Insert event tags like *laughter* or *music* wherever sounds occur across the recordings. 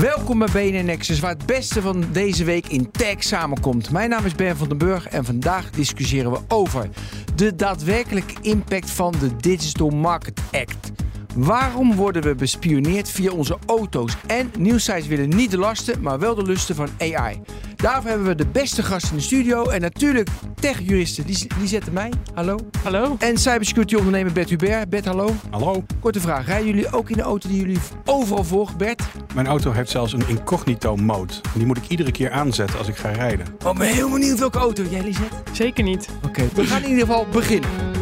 Welkom bij BNN Nexus, waar het beste van deze week in tech samenkomt. Mijn naam is Ben van den Burg en vandaag discussiëren we over de daadwerkelijke impact van de Digital Market Act. Waarom worden we bespioneerd via onze auto's? En nieuwsites willen niet de lasten, maar wel de lusten van AI. Daarvoor hebben we de beste gast in de studio. En natuurlijk techjuristen Lisette mij. Hallo. Hallo. En cybersecurity ondernemer Bert Hubert. Bert, hallo. Hallo. Korte vraag. Rijden jullie ook in de auto die jullie overal volgt, Bert? Mijn auto heeft zelfs een incognito mode. Die moet ik iedere keer aanzetten als ik ga rijden. Oh, ben heel benieuwd welke auto. Jij, Lisette? Zeker niet. Oké, we gaan in ieder geval beginnen.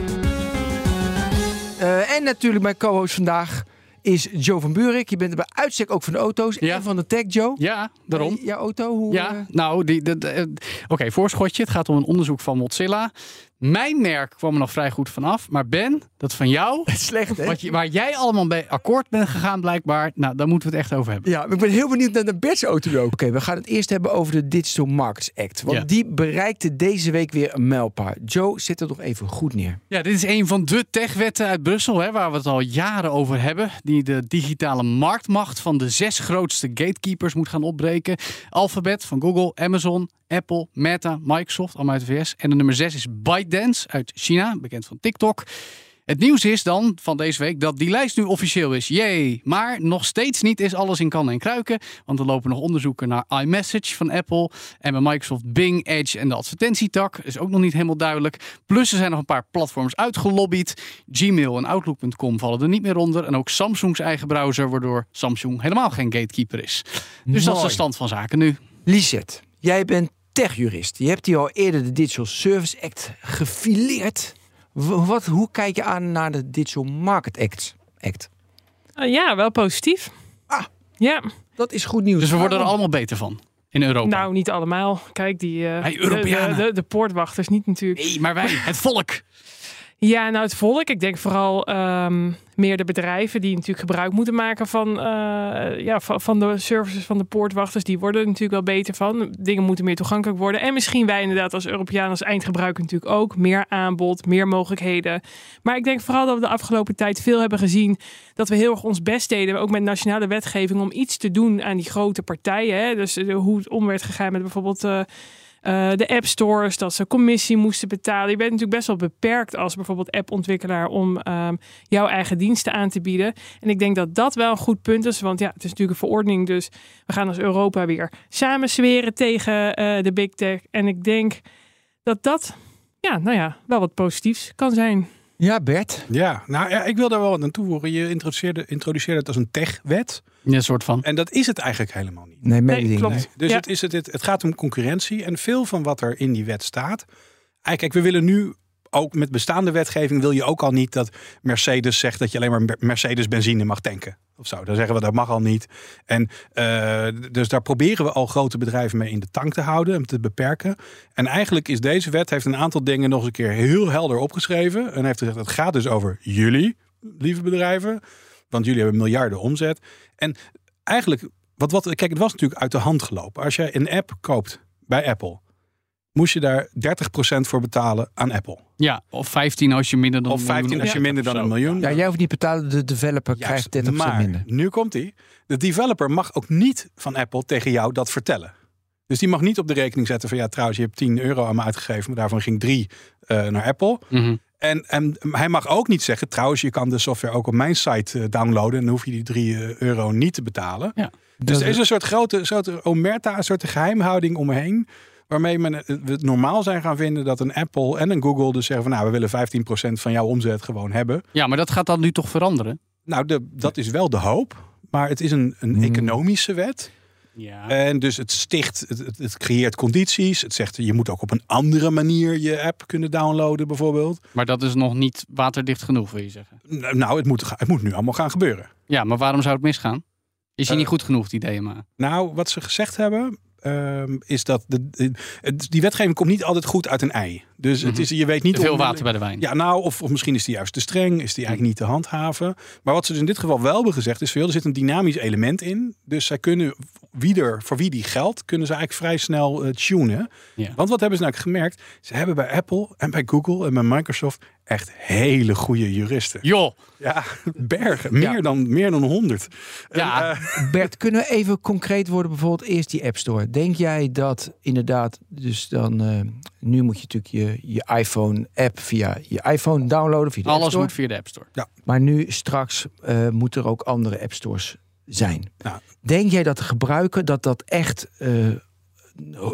Uh, en natuurlijk mijn co-host vandaag is Joe van Buurik. Je bent er bij uitstek ook van de auto's ja. en van de tech, Joe. Ja, daarom. Uh, jouw auto? Hoe, ja, uh... nou, die, de, oké, okay, voorschotje. Het gaat om een onderzoek van Mozilla. Mijn merk kwam er nog vrij goed vanaf. Maar Ben, dat van jou. *laughs* Slecht, hè? Wat je, waar jij allemaal bij akkoord bent gegaan, blijkbaar. Nou, daar moeten we het echt over hebben. Ja, ik ben heel benieuwd naar de Bert's auto ook. Oké, we gaan het eerst hebben over de Digital Markets Act. Want ja. die bereikte deze week weer een mijlpaal. Joe, zet er nog even goed neer. Ja, dit is een van de techwetten uit Brussel, hè, waar we het al jaren over hebben. Die de digitale marktmacht van de zes grootste gatekeepers moet gaan opbreken. Alphabet van Google, Amazon, Apple, Meta, Microsoft, allemaal uit de VS. En de nummer 6 is ByteDance uit China, bekend van TikTok. Het nieuws is dan van deze week dat die lijst nu officieel is. Jee, maar nog steeds niet is alles in kannen en kruiken. Want er lopen nog onderzoeken naar iMessage van Apple. En bij Microsoft Bing, Edge en de advertentietak. Is ook nog niet helemaal duidelijk. Plus er zijn nog een paar platforms uitgelobbyd. Gmail en Outlook.com vallen er niet meer onder. En ook Samsung's eigen browser, waardoor Samsung helemaal geen gatekeeper is. Dus Mooi. dat is de stand van zaken nu. Lisette, jij bent techjurist. Je hebt hier al eerder de Digital Service Act gefileerd. Wat, hoe kijk je aan naar de Digital Market Act? Act? Uh, ja, wel positief. Ah, ja. Dat is goed nieuws. Dus we worden er allemaal beter van in Europa. Nou, niet allemaal. Kijk, die uh, hey, de, de, de, de, poortwachters niet natuurlijk. Nee, maar wij, het volk. Ja, nou het volk. Ik denk vooral um, meer de bedrijven die natuurlijk gebruik moeten maken van, uh, ja, van, de services van de poortwachters. Die worden er natuurlijk wel beter van. Dingen moeten meer toegankelijk worden. En misschien wij inderdaad als Europeaan, als eindgebruiker natuurlijk ook. Meer aanbod, meer mogelijkheden. Maar ik denk vooral dat we de afgelopen tijd veel hebben gezien dat we heel erg ons best deden. Ook met nationale wetgeving om iets te doen aan die grote partijen. Hè? Dus uh, hoe het om werd gegaan met bijvoorbeeld... Uh, uh, de app stores, dat ze commissie moesten betalen. Je bent natuurlijk best wel beperkt als bijvoorbeeld appontwikkelaar om um, jouw eigen diensten aan te bieden. En ik denk dat dat wel een goed punt is, want ja, het is natuurlijk een verordening, dus we gaan als Europa weer samen zweren tegen uh, de big tech. En ik denk dat dat, ja, nou ja, wel wat positiefs kan zijn. Ja, Bert. Ja, nou ja, ik wil daar wel wat aan toevoegen. Je introduceerde, introduceerde het als een techwet. Ja, een soort van. En dat is het eigenlijk helemaal niet. Nee, nee klopt. Nee. Dus ja. het, is het, het, het gaat om concurrentie. En veel van wat er in die wet staat. Eigenlijk, kijk, we willen nu ook met bestaande wetgeving wil je ook al niet dat Mercedes zegt dat je alleen maar Mercedes benzine mag tanken. Of zo. Dan zeggen we dat mag al niet. En uh, dus daar proberen we al grote bedrijven mee in de tank te houden en te beperken. En eigenlijk is deze wet heeft een aantal dingen nog eens een keer heel helder opgeschreven. En heeft gezegd: het gaat dus over jullie, lieve bedrijven. Want jullie hebben miljarden omzet. En eigenlijk, wat, wat, kijk, het was natuurlijk uit de hand gelopen. Als jij een app koopt bij Apple moest je daar 30% voor betalen aan Apple. Ja, of 15 als je minder dan of 15 als je minder dan een miljoen. Ja, jij hoeft niet betalen, de developer Juist, krijgt 30% maar, minder. Nu komt hij. De developer mag ook niet van Apple tegen jou dat vertellen. Dus die mag niet op de rekening zetten van ja, trouwens, je hebt 10 euro aan me uitgegeven, maar daarvan ging 3 uh, naar Apple. Mm -hmm. En, en hij mag ook niet zeggen, trouwens, je kan de software ook op mijn site uh, downloaden en dan hoef je die 3 euro niet te betalen. Ja. Dus er is een soort grote, soort omerta, een soort geheimhouding omheen waarmee men het normaal zijn gaan vinden dat een Apple en een Google dus zeggen van nou, we willen 15% van jouw omzet gewoon hebben. Ja, maar dat gaat dan nu toch veranderen? Nou, de, dat is wel de hoop. Maar het is een, een Hmm. economische wet. Ja. En dus het sticht, het, het, creëert condities. Het zegt je moet ook op een andere manier je app kunnen downloaden bijvoorbeeld. Maar dat is nog niet waterdicht genoeg, wil je zeggen? Nou, het moet, het moet nu allemaal gaan gebeuren. Ja, maar waarom zou het misgaan? Is je uh, niet goed genoeg, het idee maar? Nou, wat ze gezegd hebben, is dat de, de, die wetgeving komt niet altijd goed uit een ei. Dus het is, je weet niet. Te veel water bij de wijn. Ja, nou, of, of misschien is die juist te streng, is die eigenlijk niet te handhaven. Maar wat ze dus in dit geval wel hebben gezegd is veel, er zit een dynamisch element in. Dus zij kunnen wie er, voor wie die geldt, kunnen ze eigenlijk vrij snel eh, tunen. Ja. Want wat hebben ze nou gemerkt? Ze hebben bij Apple en bij Google en bij Microsoft echt hele goede juristen. Joh, Ja, *laughs* bergen. Meer, Ja. dan, meer dan 100. Ja. Eh, *laughs* Bert, kunnen we even concreet worden? Bijvoorbeeld eerst die App Store. Denk jij dat inderdaad, dus dan, eh, nu moet je natuurlijk je, je iPhone-app via je iPhone downloaden. Via de App alles moet via de App Store. Maar nu straks eh moeten er ook andere App Stores zijn. Nou. Denk jij dat de gebruiker dat dat echt eh,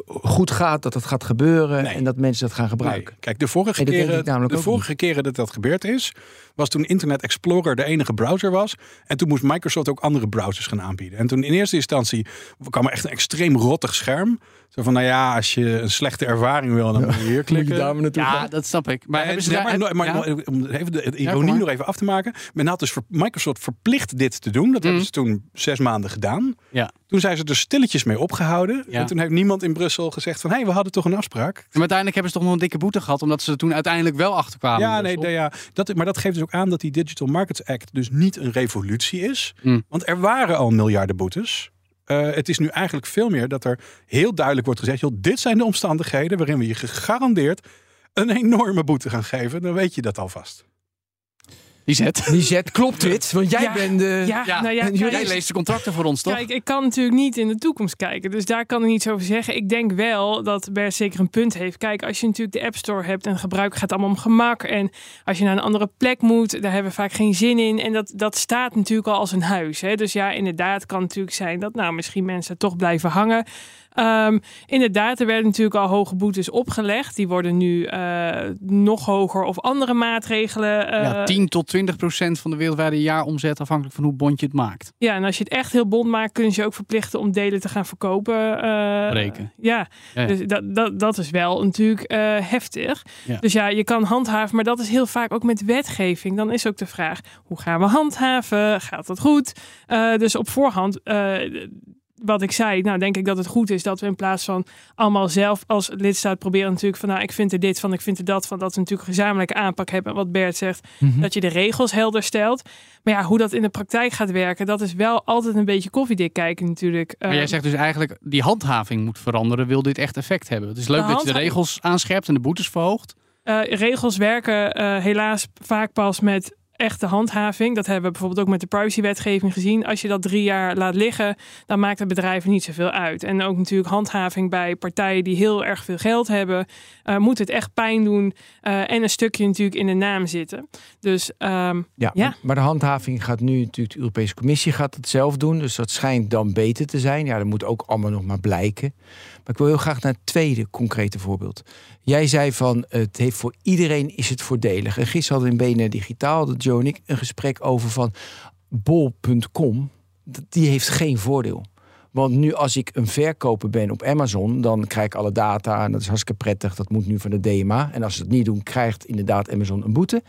goed gaat, dat dat gaat gebeuren Nee. en dat mensen dat gaan gebruiken? Nee. Kijk, de vorige, Nee, keren, de vorige keren dat dat gebeurd is, was toen Internet Explorer de enige browser was. En toen moest Microsoft ook andere browsers gaan aanbieden. En toen in eerste instantie kwam er echt een extreem rottig scherm. Zo van, nou ja, als je een slechte ervaring wil, dan moet je hier *laughs* klikken. naartoe Ja, dat snap ik. Maar ze daar... maar, ja? om even de, ironie nog even af te maken. Men had dus ver- Microsoft verplicht dit te doen. Dat Mhm. hebben ze toen zes maanden gedaan. Ja. Toen zijn ze er stilletjes mee opgehouden. Ja. En toen heeft niemand in Brussel gezegd van... hé, hey, we hadden toch een afspraak? Maar uiteindelijk hebben ze toch nog een dikke boete gehad, omdat ze er toen uiteindelijk wel achterkwamen. Ja, nee, nee, ja. Dat, maar dat geeft dus ook aan dat die Digital Markets Act dus niet een revolutie is. Hmm. Want er waren al miljarden boetes. Eh, het is nu eigenlijk veel meer dat er heel duidelijk wordt gezegd... Joh, dit zijn de omstandigheden waarin we je gegarandeerd een enorme boete gaan geven. Dan weet je dat alvast. Die zet. Lisette, klopt dit? Want jij Ja. bent de... Ja, Ja, nou ja, kijk, Jij leest de contracten voor ons, toch? Kijk, ik kan natuurlijk niet in de toekomst kijken. Dus daar kan ik niets over zeggen. Ik denk wel dat Bert zeker een punt heeft. Kijk, als je natuurlijk de App Store hebt en gebruik gaat allemaal om gemak. En als je naar een andere plek moet, daar hebben we vaak geen zin in. En dat, dat staat natuurlijk al als een huis. Hè? Dus ja, inderdaad kan natuurlijk zijn dat nou misschien mensen toch blijven hangen. Ehm, inderdaad, er werden natuurlijk al hoge boetes opgelegd. Die worden nu eh, nog hoger of andere maatregelen. eh, ja, 10 tot 20 procent van de wereldwijde jaaromzet, afhankelijk van hoe bond je het maakt. Ja, en als je het echt heel bond maakt, kunnen ze je ook verplichten om delen te gaan verkopen. eh, Breken. Ja, dus dat, dat, dat is wel natuurlijk eh, heftig. Ja. Dus ja, je kan handhaven, maar dat is heel vaak ook met wetgeving. Dan is ook de vraag, hoe gaan we handhaven? Gaat dat goed? Eh, dus op voorhand... wat ik zei, nou denk ik dat het goed is dat we in plaats van allemaal zelf als lidstaat proberen natuurlijk van nou ik vind er dit van, ik vind er dat van, dat we natuurlijk een gezamenlijke aanpak hebben. En wat Bert zegt, Mhm. dat je de regels helder stelt. Maar ja, hoe dat in de praktijk gaat werken, dat is wel altijd een beetje koffiedik kijken natuurlijk. Maar jij Eh, zegt dus eigenlijk, die handhaving moet veranderen, wil dit echt effect hebben. Het is leuk De dat je de regels aanscherpt en de boetes verhoogt. Eh, regels werken eh, helaas vaak pas met echte handhaving. Dat hebben we bijvoorbeeld ook met de privacywetgeving gezien. Als je dat drie jaar laat liggen, dan maakt het bedrijven niet zoveel uit. En ook natuurlijk handhaving bij partijen die heel erg veel geld hebben, eh, moet het echt pijn doen eh, en een stukje natuurlijk in de naam zitten. Dus ehm, Ja, Ja. maar de handhaving gaat nu natuurlijk, de Europese Commissie gaat het zelf doen. Dus dat schijnt dan beter te zijn. Ja, dat moet ook allemaal nog maar blijken. Maar ik wil heel graag naar het tweede concrete voorbeeld. Jij zei van, het heeft voor iedereen is het voordelig. En gisteren hadden we in BNR Digitaal, hadden Joe en ik, een gesprek over van bol.com. Die heeft geen voordeel. Want nu als ik een verkoper ben op Amazon, dan krijg ik alle data en dat is hartstikke prettig. Dat moet nu van de DMA. En als ze het niet doen, krijgt inderdaad Amazon een boete.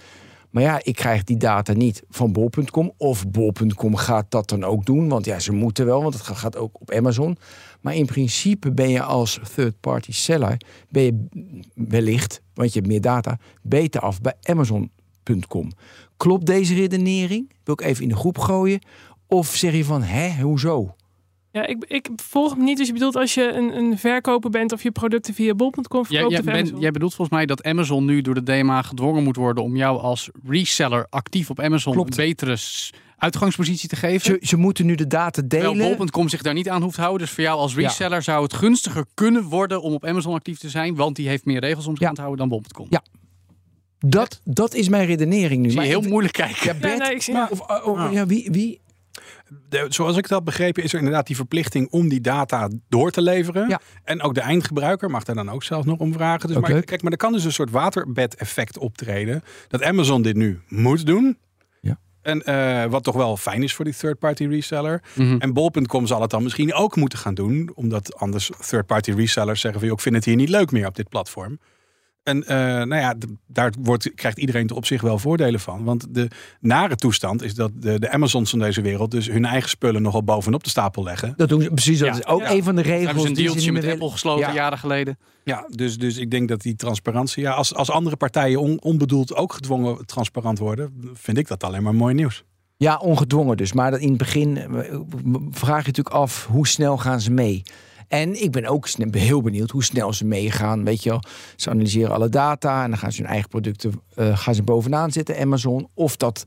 Maar ja, ik krijg die data niet van bol.com. Of bol.com gaat dat dan ook doen. Want ja, ze moeten wel, want het ga- gaat ook op Amazon. Maar in principe ben je als third-party seller... ben je wellicht, want je hebt meer data... beter af bij Amazon.com. Klopt deze redenering? Wil ik even in de groep gooien? Of zeg je van, hè, hoezo? ja, ik, ik volg hem niet. Dus je bedoelt als je een, een verkoper bent of je producten via bol.com verkoopt jij, Amazon. jij bedoelt volgens mij dat Amazon nu door de DMA gedwongen moet worden om jou als reseller actief op Amazon Klopt. een betere uitgangspositie te geven. Ze, ze moeten nu de data delen. bol.com zich daar niet aan hoeft te houden. Dus voor jou als Ja. reseller zou het gunstiger kunnen worden om op Amazon actief te zijn. Want die heeft meer regels om zich Ja. aan te houden dan bol.com. Ja. Dat, dat is mijn redenering nu. Zie je Maar heel ik- moeilijk kijken. Ja, Bert, nee, ik zie- maar- of, oh, ja, wie, wie, De, zoals ik het had begrepen, is er inderdaad die verplichting om die data door te leveren. Ja. En ook de eindgebruiker mag daar dan ook zelf nog om vragen. Dus maar, kijk, maar er kan dus een soort waterbed-effect optreden. Dat Amazon dit nu moet doen. En eh, wat toch wel fijn is voor die third-party reseller. Mhm. En bol.com zal het dan misschien ook moeten gaan doen. Omdat anders third-party resellers zeggen van... "Joh, ik vind het hier niet leuk meer op dit platform. En eh, nou ja, daar wordt, krijgt iedereen er op zich wel voordelen van. Want de nare toestand is dat de, de Amazons van deze wereld... dus hun eigen spullen nogal bovenop de stapel leggen. dat doen ze precies. Dat Ja. is ook Ja. een van de Daar regels. hebben ze een die ze dealtje niet met Apple gesloten Ja. jaren geleden. Ja, dus, dus ik denk dat die transparantie... Ja, als, als andere partijen on- onbedoeld ook gedwongen transparant worden... vind ik dat alleen maar mooi nieuws. Ja, ongedwongen dus. Maar dat in het begin eh, vraag je natuurlijk af hoe snel gaan ze mee. En ik ben ook heel benieuwd hoe snel ze meegaan. Weet je wel, ze analyseren alle data en dan gaan ze hun eigen producten eh, gaan ze bovenaan zitten, Amazon. Of dat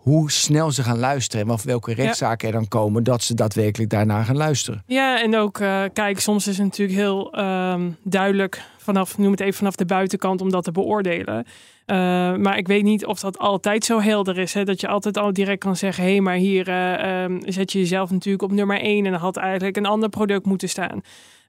hoe snel ze gaan luisteren en of welke rechtszaken er dan komen, dat ze daadwerkelijk daarna gaan luisteren. Ja, en ook, eh, kijk, soms is het natuurlijk heel ehm, duidelijk vanaf, noem het even vanaf de buitenkant, om dat te beoordelen. Eh, maar ik weet niet of dat altijd zo helder is. Hè? Dat je altijd al direct kan zeggen: hé, hey, maar hier eh, ehm, zet je jezelf natuurlijk op nummer 1 en dan had eigenlijk een ander product moeten staan.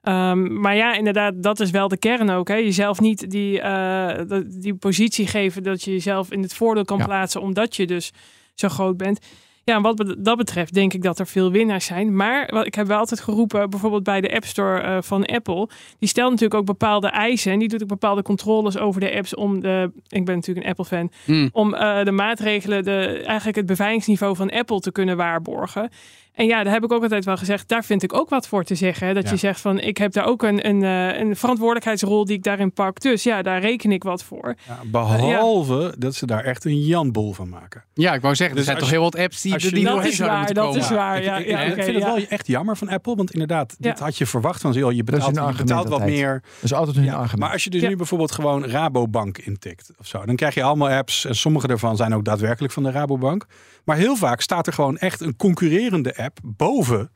Ehm, maar ja, inderdaad, dat is wel de kern ook. Hè? Jezelf niet die, eh, die positie geven dat je jezelf in het voordeel kan Ja. plaatsen, omdat je dus zo groot bent. Ja, wat dat betreft denk ik dat er veel winnaars zijn. Maar wat, ik heb wel altijd geroepen, bijvoorbeeld bij de App Store eh, van Apple. Die stelt natuurlijk ook bepaalde eisen. En die doet ook bepaalde controles over de apps om de... Ik ben natuurlijk een Apple-fan. Hmm. Om eh, de maatregelen, de, eigenlijk het beveiligingsniveau van Apple te kunnen waarborgen. En ja, daar heb ik ook altijd wel gezegd, daar vind ik ook wat voor te zeggen. Hè? Dat Ja. je zegt van, ik heb daar ook een, een, eh, een verantwoordelijkheidsrol die ik daarin pak. Dus ja, daar reken ik wat voor. Ja, behalve dat ze daar echt een janboel van maken. Ja, ik wou zeggen, Dus er zijn als toch je- heel wat apps die als je- niet Dat doorheen is zouden waar, moeten dat komen. is waar. ik, ja, ik- ja, ik oké, vind het wel echt jammer van Apple, want inderdaad, dit had je verwacht van ze. joh, Je is betaalt, een je betaalt wat meer. Dat is altijd Ja, argument. maar als je dus Ja. nu bijvoorbeeld gewoon Rabobank intikt of zo, dan krijg je allemaal apps en sommige daarvan zijn ook daadwerkelijk van de Rabobank. Maar heel vaak staat er gewoon echt een concurrerende app boven.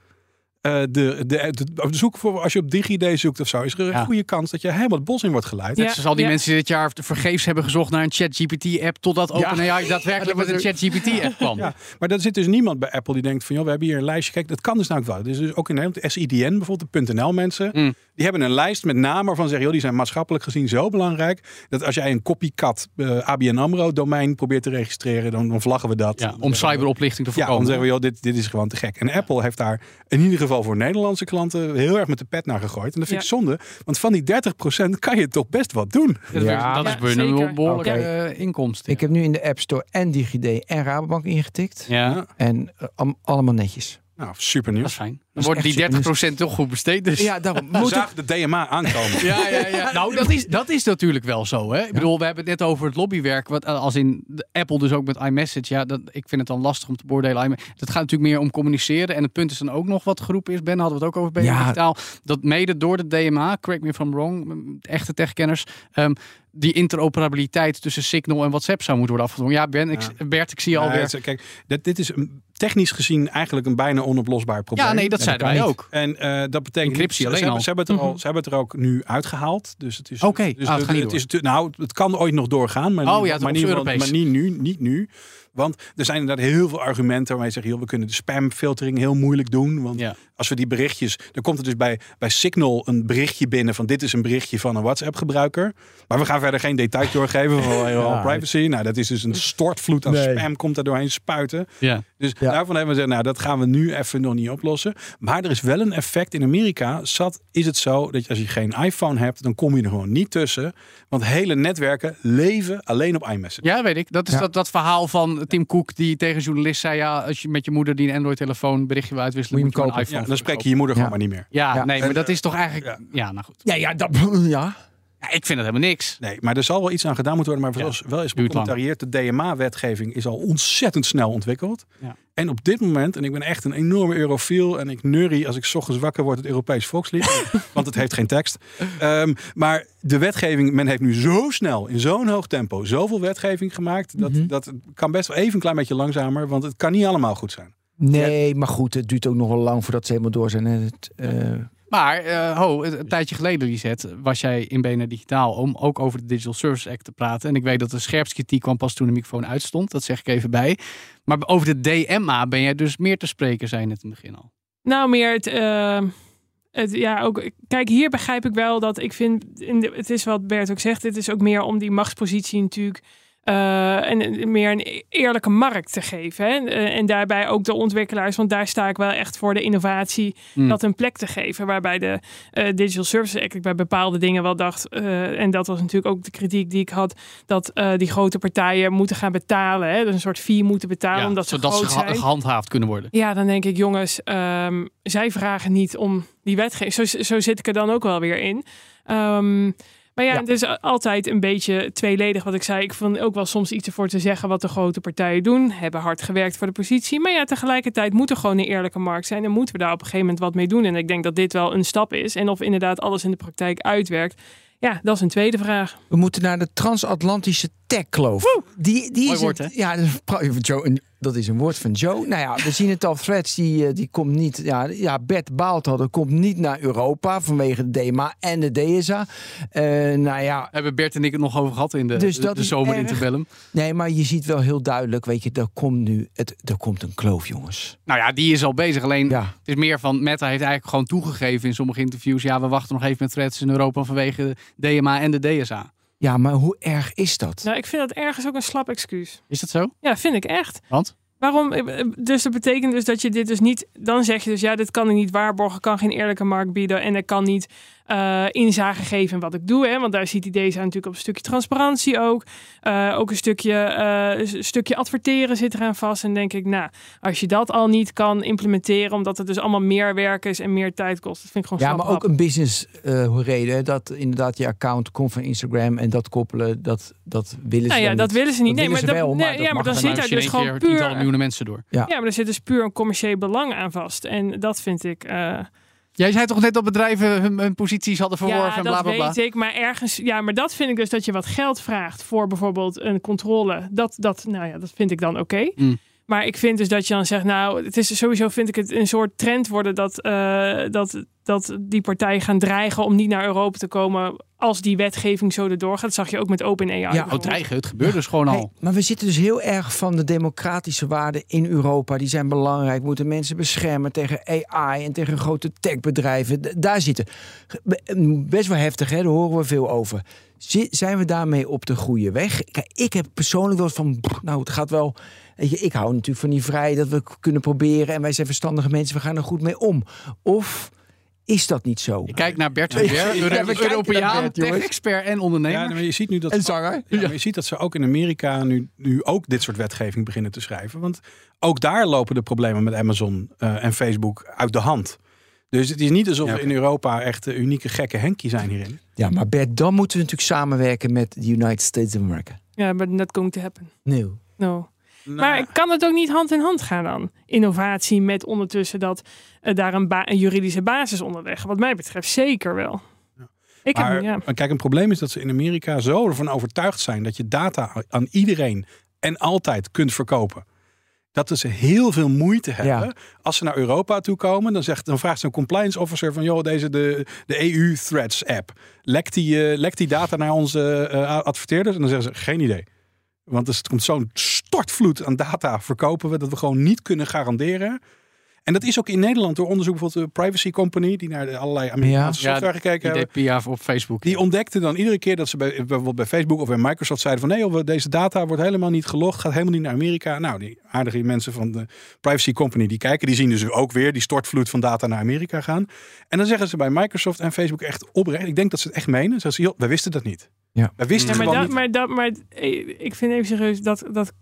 eh, de, de, de, de zoek voor, als je op DigiD zoekt of zo, is er een Ja. goede kans dat je helemaal het bos in wordt geleid. Ja. Net zoals al die Ja. mensen die dit jaar vergeefs hebben gezocht naar een ChatGPT-app, totdat OpenAI *laughs* daadwerkelijk met een ChatGPT-app kwam. *laughs* Ja, maar er zit dus niemand bij Apple die denkt van, joh, we hebben hier een lijstje. Kijk, dat kan dus nou ook wel. Dus, dus ook in Nederland, de SIDN, bijvoorbeeld de .nl mensen, Mm. Die hebben een lijst met namen waarvan ze zeggen, joh, die zijn maatschappelijk gezien zo belangrijk, dat als jij een copycat eh, ABN AMRO domein probeert te registreren, dan, dan vlaggen we dat. Ja, om we- cyberoplichting te Ja, dan voorkomen. zeggen we, joh, dit, dit is gewoon te gek. En Apple heeft daar in ieder geval voor Nederlandse klanten heel erg met de pet naar gegooid. En dat vind ik zonde, want van die 30% kan je toch best wat doen. dat, Ja. dat is een behoorlijke Oké. eh, inkomsten. Ik heb nu in de App Store en DigiD en Rabobank ingetikt. ja, En eh, allemaal netjes. Nou, super dat is nieuws. fijn. Dan worden die echt super 30% toch goed besteed. Dus. Ja, daarom. Moet de DMA aankomen. *laughs* Ja, ja, ja. *laughs* Nou, dat is, dat is natuurlijk wel zo. Hè? Ik bedoel, we hebben het net over het lobbywerk. Wat, eh, als in de Apple dus ook met iMessage. Ja, dat, ik vind het dan lastig om te beoordelen. Dat gaat natuurlijk meer om communiceren. En het punt is dan ook nog wat geroepen is. Ben, hadden we het ook over bij Ja. Digitaal. Dat mede door de DMA, correct me if I'm wrong, echte techkenners. ehm, die interoperabiliteit tussen Signal en WhatsApp zou moeten worden afgedwongen. Ja, Ben, ik, Bert, ik zie je Ja, alweer. kijk, dit, dit is een- technisch gezien eigenlijk een bijna onoplosbaar probleem. Ja, nee, dat zeiden wij ook. En eh, dat betekent Encryptie niet- alleen ze, hebben, al. ze, hebben het er al, Mhm. ze hebben het er ook nu uitgehaald. Dus het is. Oké, dus ah, het is nou, het kan ooit nog doorgaan, maar, Oh niet, ja, maar, niet, maar niet nu, niet nu. Want er zijn inderdaad heel veel argumenten waarmee je zegt, joh, we kunnen de spamfiltering heel moeilijk doen. Want Ja. als we die berichtjes, dan komt er dus bij, bij Signal een berichtje binnen van dit is een berichtje van een WhatsApp gebruiker. Maar we gaan verder geen detail doorgeven van *laughs* Ja. privacy. Nou, dat is dus een stortvloed aan Nee. spam komt er doorheen spuiten. Ja. Dus Ja. daarvan hebben we gezegd, nou, dat gaan we nu even nog niet oplossen. Maar er is wel een effect in Amerika. Zat is het zo dat als je geen iPhone hebt, dan kom je er gewoon niet tussen. Want hele netwerken leven alleen op iMessage. Ja, weet ik. Dat is Ja. dat, dat verhaal van Tim Cook die tegen een journalist zei... ja, als je met je moeder die een Android-telefoon berichtje wil uitwisselen... Moet je hem een kopen. iPhone Ja, dan spreek je je moeder gewoon maar niet meer. Ja, Ja. nee, maar dat is toch eigenlijk... ja. Ja, nou goed. Ja, ja, dat, *laughs* ja. Ja, ik vind het helemaal niks. Nee, maar er zal wel iets aan gedaan moeten worden. Maar Ja. wel is becommentarieerd, de DMA-wetgeving is al ontzettend snel ontwikkeld. Ja. En op dit moment, en ik ben echt een enorme eurofiel en ik neurie als ik ochtends wakker word het Europees volkslied, *laughs* want het heeft geen tekst. Ehm, maar de wetgeving, men heeft nu zo snel, in zo'n hoog tempo, zoveel wetgeving gemaakt, dat, Mhm. dat kan best wel even een klein beetje langzamer, want het kan niet allemaal goed zijn. Nee, maar goed, het duurt ook nog wel lang voordat ze helemaal door zijn. En het, eh, Maar, eh, ho, een, tijdje geleden, Lisette, was jij in BNR Digitaal om ook over de Digital Service Act te praten. En ik weet dat de scherpste kritiek kwam pas toen de microfoon uitstond. Dat zeg ik even bij. Maar over de DMA ben jij dus meer te spreken, zei je net in het begin al. Nou, meer het, eh, het. Ja, ook. Kijk, hier begrijp ik wel dat ik vind. Het is wat Bert ook zegt. Het is ook meer om die machtspositie natuurlijk. Eh, en meer een eerlijke markt te geven. Hè? Eh, En daarbij ook de ontwikkelaars, want daar sta ik wel echt voor de innovatie, Hmm. dat een plek te geven. Waarbij de eh, Digital Services Act ik bij bepaalde dingen wel dacht, en dat was natuurlijk ook de kritiek die ik had, dat die grote partijen moeten gaan betalen. Hè? Dus een soort fee moeten betalen, omdat ze zodat groot ze zijn. gehandhaafd kunnen worden. Ja, dan denk ik, jongens, ehm, zij vragen niet om die wetgeving. Zo, zo zit ik er dan ook wel weer in. Ehm, Maar ja, Ja. het is altijd een beetje tweeledig wat ik zei. Ik vond ook wel soms iets ervoor te zeggen wat de grote partijen doen. Hebben hard gewerkt voor de positie. Maar ja, tegelijkertijd moet er gewoon een eerlijke markt zijn. En moeten we daar op een gegeven moment wat mee doen. En ik denk dat dit wel een stap is. En of inderdaad alles in de praktijk uitwerkt. Ja, dat is een tweede vraag. We moeten naar de transatlantische tech-kloof. Die, die Mooi is woord, hè? Ja, dat is, pra- Joe, een- dat is een woord van Joe. Nou ja, we zien het al. Threads, die, eh, die komt niet... Ja, ja, Bert baalt al. Dat komt niet naar Europa vanwege de DMA en de DSA. Eh, nou ja, Hebben Bert en ik het nog over gehad in de, Dus de, zomer erg. interbellum. nee, maar je ziet wel heel duidelijk, weet je, er komt nu het, er komt een kloof, jongens. Nou ja, die is al bezig. Alleen Ja. het is meer van Meta heeft eigenlijk gewoon toegegeven in sommige interviews. Ja, we wachten nog even met threads in Europa vanwege de DMA en de DSA. Ja, maar hoe erg is dat? Nou, ik vind dat ergens ook een slap excuus. Is dat zo? Ja, vind ik echt. Want? Waarom? eh, eh, Dus dat betekent dus dat je dit dus niet. Dan zeg je dus ja, dit kan ik niet waarborgen, kan geen eerlijke markt bieden en ik kan niet eh, inzage geven in wat ik doe. Hè? Want daar ziet die deze natuurlijk op een stukje transparantie ook. Eh, ook een stukje, eh, een stukje adverteren zit eraan vast. En denk ik, nou, als je dat al niet kan implementeren, omdat het dus allemaal meer werk is en meer tijd kost, dat vind ik gewoon Ja, maar ook een business eh, reden. Dat inderdaad je account komt van Instagram en dat koppelen, dat, dat willen ze Nou ja, dan dat niet. willen ze niet. Dat nee, maar, dat, wel, nee, maar dat ja, maar dan dan zit daar dus gewoon puur. miljoenen mensen door. Ja. Ja, maar er zit dus puur een commercieel belang aan vast. En dat vind ik. eh, Jij zei toch net dat bedrijven hun, hun posities hadden verworven Ja, en dat bla bla bla. weet ik. Maar ergens, ja, maar dat vind ik dus dat je wat geld vraagt voor bijvoorbeeld een controle. Dat, dat, nou ja, dat vind ik dan oké. Mm. Maar ik vind dus dat je dan zegt, nou, het is sowieso vind ik het een soort trend worden dat, eh, dat, dat die partijen gaan dreigen om niet naar Europa te komen als die wetgeving zo erdoor gaat. Dat zag je ook met OpenAI. Ja, bijvoorbeeld. Oh, dreigen, het gebeurt dus gewoon Hey, al. maar we zitten dus heel erg van de democratische waarden in Europa. Die zijn belangrijk. We moeten mensen beschermen tegen AI en tegen grote techbedrijven. D- daar zitten. Best wel heftig, hè? daar horen we veel over. Zi- Zijn we daarmee op de goede weg? Kijk, ik heb persoonlijk wel eens van, nou, het gaat wel. Weet je, ik hou natuurlijk van die vrijheid dat we kunnen proberen. En wij zijn verstandige mensen, we gaan er goed mee om. Of is dat niet zo? Je kijkt naar Bert Ja, kijken naar Europeaan, tech-expert en Ja, ondernemer. maar je ziet nu dat En zanger? Ja, maar je ziet dat ze ook in Amerika nu, nu ook dit soort wetgeving beginnen te schrijven. Want ook daar lopen de problemen met Amazon eh, en Facebook uit de hand. Dus het is niet alsof Ja, we in Europa echt eh, unieke gekke Henkie zijn hierin. Ja, maar Bert, dan moeten we natuurlijk samenwerken met de United States of America. Ja, but not going to happen. Nee. No. Nou, Maar kan het ook niet hand in hand gaan dan? Innovatie met ondertussen dat eh, daar een, ba- een juridische basis onder leggen. Wat mij betreft zeker wel. Ik heb, maar, ja. maar kijk, een probleem is dat ze in Amerika zo ervan overtuigd zijn dat je data aan iedereen en altijd kunt verkopen. Dat ze heel veel moeite hebben. Als ze naar Europa toe komen, dan, zegt, dan vraagt zo'n compliance officer van joh, deze de, de EU Threads app. Lekt die, eh, lekt die data naar onze eh, adverteerders? En dan zeggen ze geen idee. Want er komt zo'n stortvloed aan data verkopen we dat we gewoon niet kunnen garanderen. En dat is ook in Nederland door onderzoek bijvoorbeeld de Privacy Company, die naar de allerlei Amerikaanse Ja, software gekeken Die hebben. op Facebook. Die ontdekten dan iedere keer dat ze bij, bijvoorbeeld bij Facebook of bij Microsoft zeiden van nee, joh, we- deze data wordt helemaal niet gelogd, gaat helemaal niet naar Amerika. Nou, die aardige mensen van de Privacy Company die kijken, die zien dus ook weer die stortvloed van data naar Amerika gaan. En dan zeggen ze bij Microsoft en Facebook echt oprecht, ik denk dat ze het echt menen. Zeggen ze, joh, wij wisten dat niet. Ja. Wij wisten Ja, maar, dat, niet. maar, dat, maar eh, ik vind even serieus, dat, dat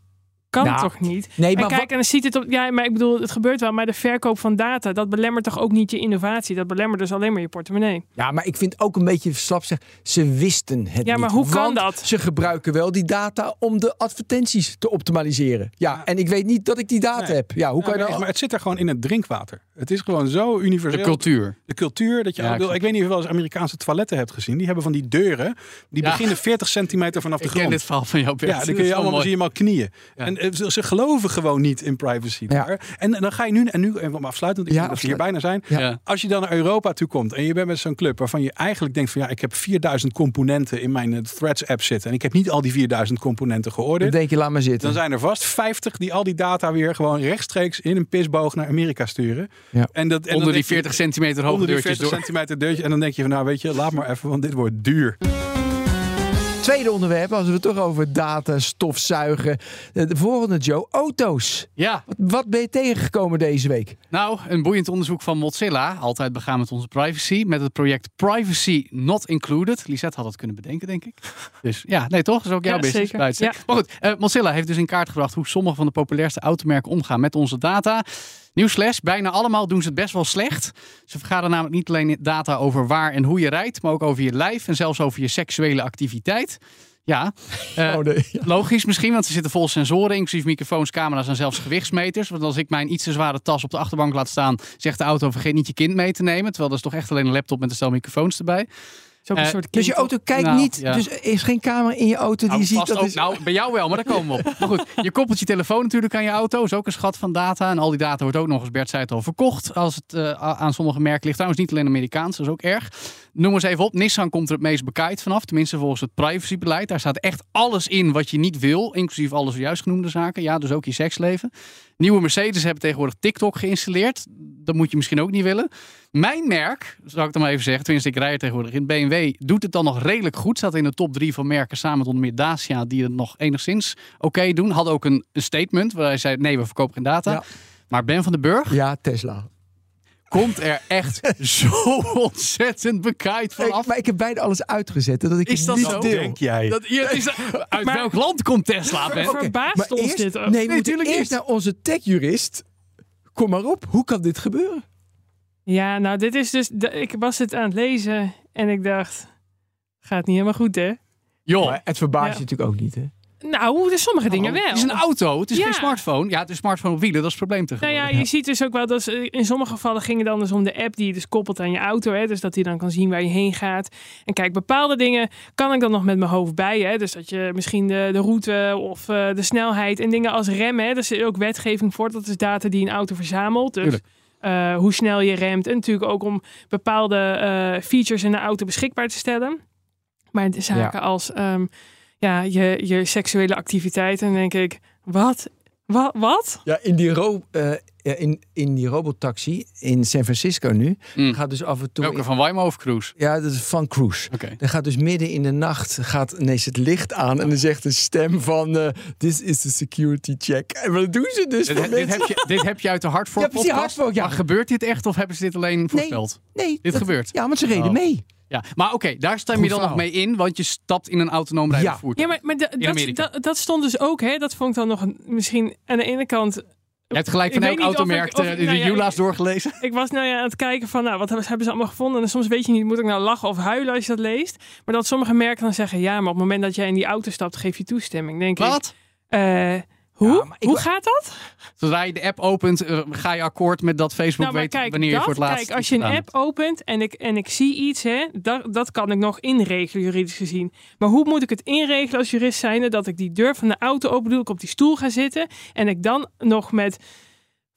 kan Nou, toch niet? Nee, En maar kijk, wa- en dan ziet het op. Ja, maar ik bedoel, het gebeurt wel. Maar de verkoop van data, dat belemmert toch ook niet je innovatie? Dat belemmert dus alleen maar je portemonnee. Ja, maar ik vind ook een beetje slap zeg. Ze wisten het Ja, niet. maar hoe kan want dat? Ze gebruiken wel die data om de advertenties te optimaliseren. Ja, en ik weet niet dat ik die data Nee. heb. Ja, hoe Ja, kan je maar, dan? maar het zit er gewoon in het drinkwater. Het is gewoon zo de universeel. cultuur. De cultuur dat je Ja, ik wil. snap Ik weet niet of je wel eens Amerikaanse toiletten hebt gezien. Die hebben van die deuren. Die Ja. beginnen 40 centimeter vanaf de Ik ken grond. dit verhaal van jou, Bert. Ja, Dat dan kun je allemaal, zie je al knieën. Ja. En ze, ze geloven gewoon niet in privacy Ja. daar. En dan ga je nu, en nu even om afsluitend, ik Ja, denk dat we hier bijna zijn. Ja. Als je dan naar Europa toe komt en je bent met zo'n club waarvan je eigenlijk denkt van ja, ik heb 4000 componenten in mijn eh, Threads app zitten. En ik heb niet al die 4000 componenten Dan geoordeeld. denk je, laat maar zitten. Dan zijn er vast 50 die al die data weer gewoon rechtstreeks in een pisboog naar Amerika sturen. Ja. En dat, en dan Onder die denk je- 40 centimeter hoge onder die deurtjes 40 door. centimeter deurtje. En dan denk je van nou weet je, laat maar even, want dit wordt duur. Tweede onderwerp, als we het toch over data, stofzuigen. De de volgende, Joe, auto's. Ja, Wat, wat ben je tegengekomen deze week? nou, een boeiend onderzoek van Mozilla. Altijd begaan met onze privacy. Met het project Privacy Not Included. Lisette had het kunnen bedenken, denk ik. Dus ja, nee toch? Dat is ook jouw Ja, business. zeker. Ja. Maar goed, eh, Mozilla heeft dus in kaart gebracht hoe sommige van de populairste automerken omgaan met onze data. Nieuwsles, bijna allemaal doen ze het best wel slecht. Ze vergaren namelijk niet alleen data over waar en hoe je rijdt, maar ook over je lijf en zelfs over je seksuele activiteit. Ja, *laughs* eh, Oh, nee. Ja. logisch misschien, want ze zitten vol sensoren, inclusief microfoons, camera's en zelfs gewichtsmeters. Want als ik mijn iets te zware tas op de achterbank laat staan, zegt de auto vergeet niet je kind mee te nemen. Terwijl dat is toch echt alleen een laptop met een stel microfoons erbij. Is ook een Eh, soort Dus je auto kijkt Nou, niet, ja. dus er is geen camera in je auto die Nou, ziet dat ook, is... nou, bij jou wel, maar daar komen we op. Maar goed, je koppelt je telefoon natuurlijk aan je auto. Is ook een schat van data. En al die data wordt ook nog eens, Bert zei het al, verkocht. Als het eh, aan sommige merken ligt. Trouwens niet alleen Amerikaans, dat is ook erg. Noem eens even op. Nissan komt er het meest bekaaid vanaf. Tenminste volgens het privacybeleid. Daar staat echt alles in wat je niet wil. Inclusief alle zojuist genoemde zaken. Ja, dus ook je seksleven. Nieuwe Mercedes hebben tegenwoordig TikTok geïnstalleerd. Dat moet je misschien ook niet willen. Mijn merk, zal ik dan maar even zeggen, tenminste ik rij er tegenwoordig in, BMW, doet het dan nog redelijk goed. Staat in de top drie van merken samen met onder meer Dacia, die het nog enigszins oké doen. Hadden ook een, een statement waar hij zei, nee, we verkopen geen data. Ja. Maar Ben van den Burg Ja, Tesla. Komt er echt *laughs* zo ontzettend bekaaid vanaf. Ik, maar ik heb bijna alles uitgezet, dat ik Is dat niet zo? deel. Denk jij? Dat, hier is, *laughs* uit Maar- welk land komt Tesla? Ver- Verbaast Maar ons eerst, dit nee, natuurlijk eerst niet. naar onze techjurist. Kom maar op, hoe kan dit gebeuren? Ja, nou, dit is dus. ik was het aan het lezen en ik dacht. Gaat niet helemaal goed, hè? Joh, Maar het verbaast Ja. je natuurlijk ook niet, hè? Nou, dus sommige dingen wel. het is een auto, het is Ja. geen smartphone. Ja, het is smartphone op wielen, dat is het probleem Nou tegenwoordig. ja, je ziet dus ook wel dat ze- in sommige gevallen ging het dan dus om de app die je dus koppelt aan je auto. Hè, dus dat hij dan kan zien waar je heen gaat. En kijk, bepaalde dingen kan ik dan nog met mijn hoofd bij. Hè, dus dat je misschien de, de route of eh, de snelheid en dingen als remmen. Hè, er is ook wetgeving voor. Dat is data die een auto verzamelt. Dus Tuurlijk. eh, hoe snel je remt. En natuurlijk ook om bepaalde eh, features in de auto beschikbaar te stellen. Maar de zaken als ehm, ja, je, je seksuele activiteiten, dan denk ik, wat? Wat? Wat? Ja, in die, ro eh, ja, in, in die robotaxi in San Francisco nu Mm. gaat dus af en toe... Welke van Waymo of Cruise? Ja, dat is van Cruise. Oké. Dan gaat dus midden in de nacht gaat ineens het licht aan en dan zegt een stem van eh, this is the security check. En wat doen ze dus? Dit, dit, heb je, dit heb je uit de Hardfork Ja, precies, ja. Maar gebeurt dit echt of hebben ze dit alleen voorspeld? Nee, Dit dat- gebeurt. Ja, want ze reden Oh. mee. Ja, maar oké, daar stem Goed je dan nog mee in, want je stapt in een autonoom rijdend Ja. voertuig. Ja, maar, maar da- dat, Amerika. dat, dat stond dus ook, hè? Dat vond ik dan nog een, misschien aan de ene kant. Je hebt gelijk van elk automerk ik- of- de, de nou ja, Jula's ik- doorgelezen. Ik was nou ja aan het kijken van, nou, wat hebben, ze allemaal gevonden? En soms weet je niet, moet ik nou lachen of huilen als je dat leest? Maar dat sommige merken dan zeggen, ja, maar op het moment dat jij in die auto stapt, geef je toestemming. Denk ik, Wat? Hoe? Ja, maar ik hoe gaat dat? Zodra je de app opent, eh, ga je akkoord met dat Facebook Nou, weet kijk, wanneer je voor het laatst kijk, als je een app opent en ik, en ik zie iets, hè, dat, dat kan ik nog inregelen, juridisch gezien. Maar hoe moet ik het inregelen als jurist zijnde dat ik die deur van de auto open doe, ik op die stoel ga zitten en ik dan nog met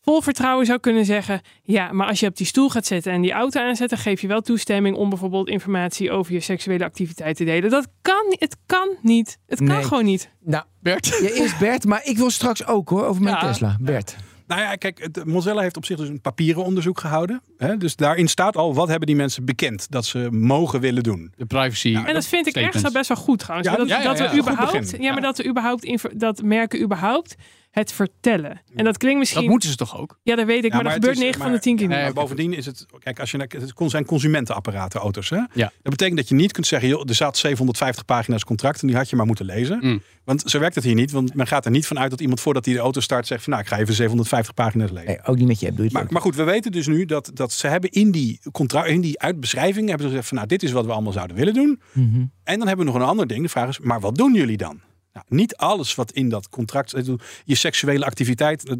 vol vertrouwen zou kunnen zeggen, ja, maar als je op die stoel gaat zitten en die auto aanzet, dan geef je wel toestemming om bijvoorbeeld informatie over je seksuele activiteit te delen. Dat kan, niet. het kan niet. Het kan Nee. gewoon niet. Nou, Bert? ja, eerst Bert, maar ik wil straks ook hoor, over mijn Ja. Tesla. Bert. Nou ja, kijk, het- Mozilla heeft op zich dus een papieren onderzoek gehouden. Hè? Dus daarin staat al, wat hebben die mensen bekend dat ze mogen willen doen. De privacy. En dat vind ik wel best wel goed trouwens. Ja, dat, ja, ja, dat we überhaupt, ja, maar Ja. dat we überhaupt dat merken überhaupt het vertellen. En dat klinkt misschien. Dat moeten ze toch ook? Ja, dat weet ik, Ja, maar, maar dat het gebeurt is- 9 van de 10 keer niet. Nee, Maar bovendien is het, kijk, als je naar, het zijn consumentenapparaten auto's. Hè? Ja. Dat betekent dat je niet kunt zeggen, joh, er staat 750 pagina's contract en die had je maar moeten lezen. Mm. Want zo werkt het hier niet, want men gaat er niet vanuit dat iemand voordat hij de auto start zegt van, nou, ik ga even 750 pagina's lezen. Nee, ook niet met je app, doe je het Maar, maar goed, we weten dus nu dat, dat ze hebben in die, contract, in die uitbeschrijving hebben ze gezegd van nou, dit is wat we allemaal zouden willen doen. Mhm. En dan hebben we nog een ander ding. De vraag is, maar wat doen jullie dan? Nou, niet alles wat in dat contract. Je seksuele activiteit.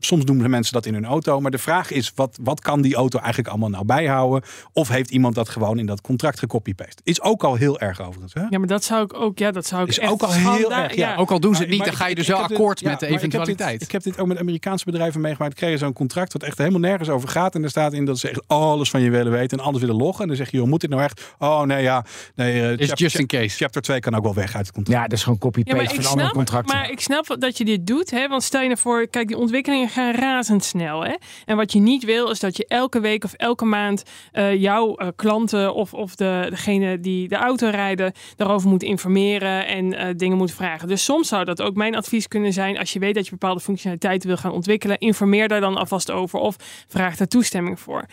Nou, soms doen mensen dat in hun auto. Maar de vraag is, wat, wat kan die auto eigenlijk allemaal nou bijhouden? Of heeft iemand dat gewoon in dat contract gecopy-paste? Is ook al heel erg overigens. Hè? Ja, maar dat zou ik ook. Ja, dat zou ik Is echt ook al heel erg, ja. Ook al doen ze het niet, maar dan ga je dus wel dit- akkoord ja, met de maar ik heb dit- eventualiteit. Ik heb, dit, ook met Amerikaanse bedrijven meegemaakt. Kregen ze zo'n contract wat echt helemaal nergens over gaat. En er staat in dat ze echt alles van je willen weten en alles willen loggen. En dan zeg je, joh, moet dit nou echt? Oh nee, ja. Nee, eh, Is just in case. Chapter 2 kan ook wel weg uit het contract. Ja, dat is gewoon copy-paste maar ik, van andere snap, contracten. maar ik snap dat je dit doet. Hè? Want stel je nou voor, kijk, die ontwikkelingen gaan razendsnel. Hè? En wat je niet wil, is dat je elke week of elke maand eh, jouw eh, klanten of, of de, degene die de auto rijden, daarover moet informeren en eh, dingen moet vragen. Dus soms zou dat ook mijn advies kunnen zijn. Als je weet dat je bepaalde functionaliteiten wil gaan ontwikkelen, informeer daar dan alvast over of vraag daar toestemming voor.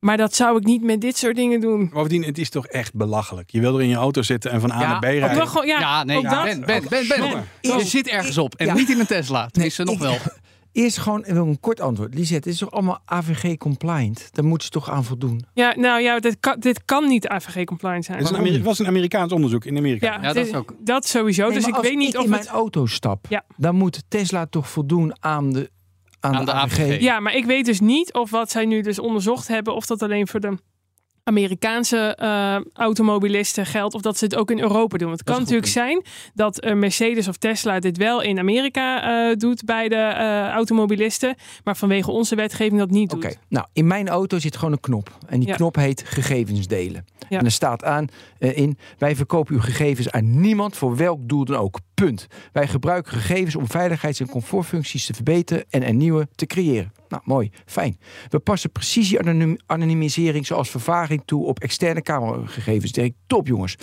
Maar dat zou ik niet met dit soort dingen doen. Bovendien, het is toch echt belachelijk. Je wil er in je auto zitten en van A Ja, naar B Ook rijden. wel ja, Ja, nee, ja. Ben, Ben, Ben, Ben. Je zit ergens op en Ja. niet in een Tesla. Tenminste, nog ik- wel. *laughs* Eerst gewoon een kort antwoord. Lisette, het is toch allemaal AVG compliant? Daar moeten ze toch aan voldoen? Ja, nou ja, dit kan, dit kan niet AVG compliant zijn. Het is een Ameri- was een Amerikaans onderzoek in Amerika. Ja, dat is- ook. Dat sowieso. Nee, dus ik als weet niet of in het... mijn auto stap, Ja. dan moet Tesla toch voldoen aan de, aan Aan de, de AVG. AVG. Ja, maar ik weet dus niet of wat zij nu dus onderzocht hebben, of dat alleen voor de Amerikaanse eh, automobilisten geldt, of dat ze het ook in Europa doen. Want het Dat kan natuurlijk zijn dat eh, Mercedes of Tesla dit wel in Amerika eh, doet bij de automobilisten, maar vanwege onze wetgeving dat niet Oké, doet. nou in mijn auto zit gewoon een knop. En die Ja. knop heet gegevens delen. Ja. En er staat aan in, wij verkopen uw gegevens aan niemand voor welk doel dan ook. Punt. Wij gebruiken gegevens om veiligheids- en comfortfuncties te verbeteren en er nieuwe te creëren. Nou, mooi. Fijn. We passen precisie-anonymisering zoals vervaging toe op externe cameragegevens. Dirk, top jongens.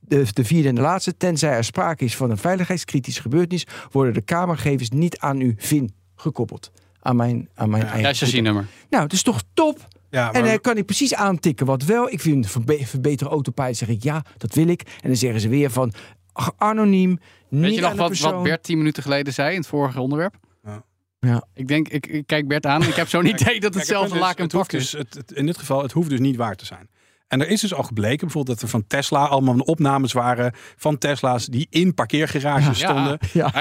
De, de vierde en de laatste. Tenzij er sprake is van een veiligheidskritische gebeurtenis, worden de kamergegevens niet aan uw VIN gekoppeld. Aan mijn, aan mijn eigen. Chassisnummer. Nou, het is toch top? Ja, En dan kan ik precies aantikken wat wel. Ik vind verbe verbeter autopilot. zeg ik ja, dat wil ik. En dan zeggen ze weer van ach, anoniem. Weet niet je nog wat, persoon. wat Bert tien minuten geleden zei in het vorige onderwerp? Ja. Ja. Ik denk, ik, ik kijk Bert aan. Ik heb zo'n idee dat Kijk, het hetzelfde en het is. dus, het, het- In dit geval, het hoeft dus niet waar te zijn. En er is dus al gebleken bijvoorbeeld dat er van Tesla allemaal opnames waren van Tesla's die in parkeergarages Ja. stonden. Ja.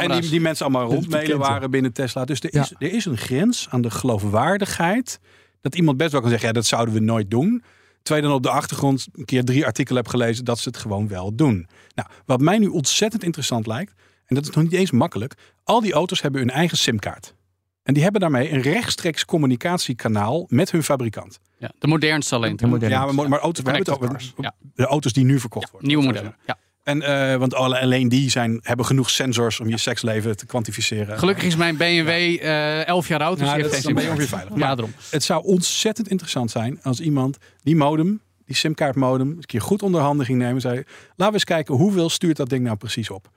En die, die mensen allemaal ja. waren binnen Tesla. Dus er Ja. is, er is een grens aan de geloofwaardigheid. Dat iemand best wel kan zeggen, ja, dat zouden we nooit doen. Terwijl je dan op de achtergrond een keer drie artikelen hebt gelezen dat ze het gewoon wel doen. Nou, wat mij nu ontzettend interessant lijkt, en dat is nog niet eens makkelijk. Al die auto's hebben hun eigen simkaart. En die hebben daarmee een rechtstreeks communicatiekanaal met hun fabrikant. Ja, de modernste alleen. De moderne. Ja, maar, maar auto's, we hebben het over de auto's die nu verkocht worden. nieuwe modellen. Ja. En, eh, want alle- alleen die zijn, hebben genoeg sensors om je seksleven te kwantificeren. Gelukkig is mijn BMW eh 11 jaar oud. Dus Nou, heeft dat geen je ongeveer veilig. Ja, daarom. Het zou ontzettend interessant zijn als iemand die modem, die simkaartmodem, een keer goed onder handen ging nemen. Zei, laten we eens kijken hoeveel stuurt dat ding nou precies op.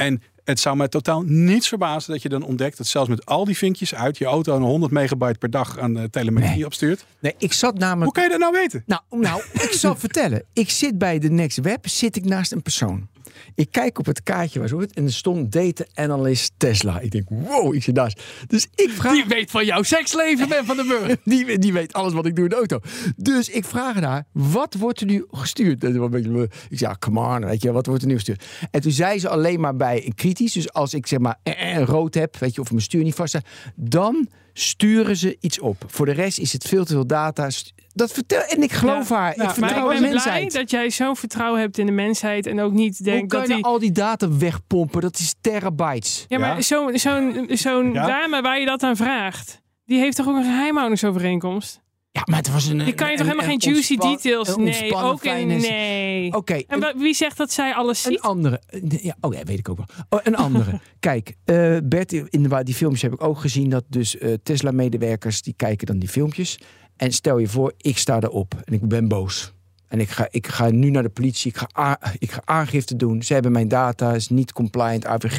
En het zou mij totaal niets verbazen dat je dan ontdekt dat zelfs met al die vinkjes uit je auto een 100 megabyte per dag aan de telemetrie Nee. opstuurt. Nee, ik zat namelijk... Hoe kan je dat nou weten? Nou, nou, ik zal *laughs* vertellen. Ik zit bij de Next Web, zit ik naast een persoon. Ik kijk op het kaartje waar zo het en er stond data analyst Tesla. Ik denk, wow, ik zit naast. Dus ik vraag... Die weet van jouw seksleven, Ben van den Burg. *laughs* Die, die weet alles wat ik doe in de auto. Dus ik vraag haar, wat wordt er nu gestuurd? Ik zei, ja, come on, weet je, wat wordt er nu gestuurd? En toen zei ze alleen maar bij een kritisch, dus als ik zeg maar eh, eh, rood heb, weet je, of mijn stuur niet vast staat, dan sturen ze iets op. Voor de rest is het veel te veel data. Dat vertel en ik geloof Ja. haar. Ja, ik Maar ik vertrouw de ben blij mensheid. dat jij zo'n vertrouwen hebt in de mensheid en ook niet Hoe denkt kan dat je die... nou al die data wegpompen? Dat is terabytes. Ja, maar Ja. zo'n zo'n zo'n Ja. dame waar je dat aan vraagt, die heeft toch ook een geheimhoudingsovereenkomst? Ja, maar het was een. Die kan je een- toch helemaal een geen juicy details? een Nee, ook in nee. Oké, En een- wie zegt dat zij alles Een ziet? andere. Ja, oh ja, weet ik ook wel. Oh, een andere. *laughs* Kijk, eh, Bert, in de, die filmpjes heb ik ook gezien dat dus eh, Tesla-medewerkers die kijken dan die filmpjes. En stel je voor, ik sta erop en ik ben boos. En ik ga, ik ga nu naar de politie, ik ga, ik ga aangifte doen. Ze hebben mijn data, is niet compliant, AVG.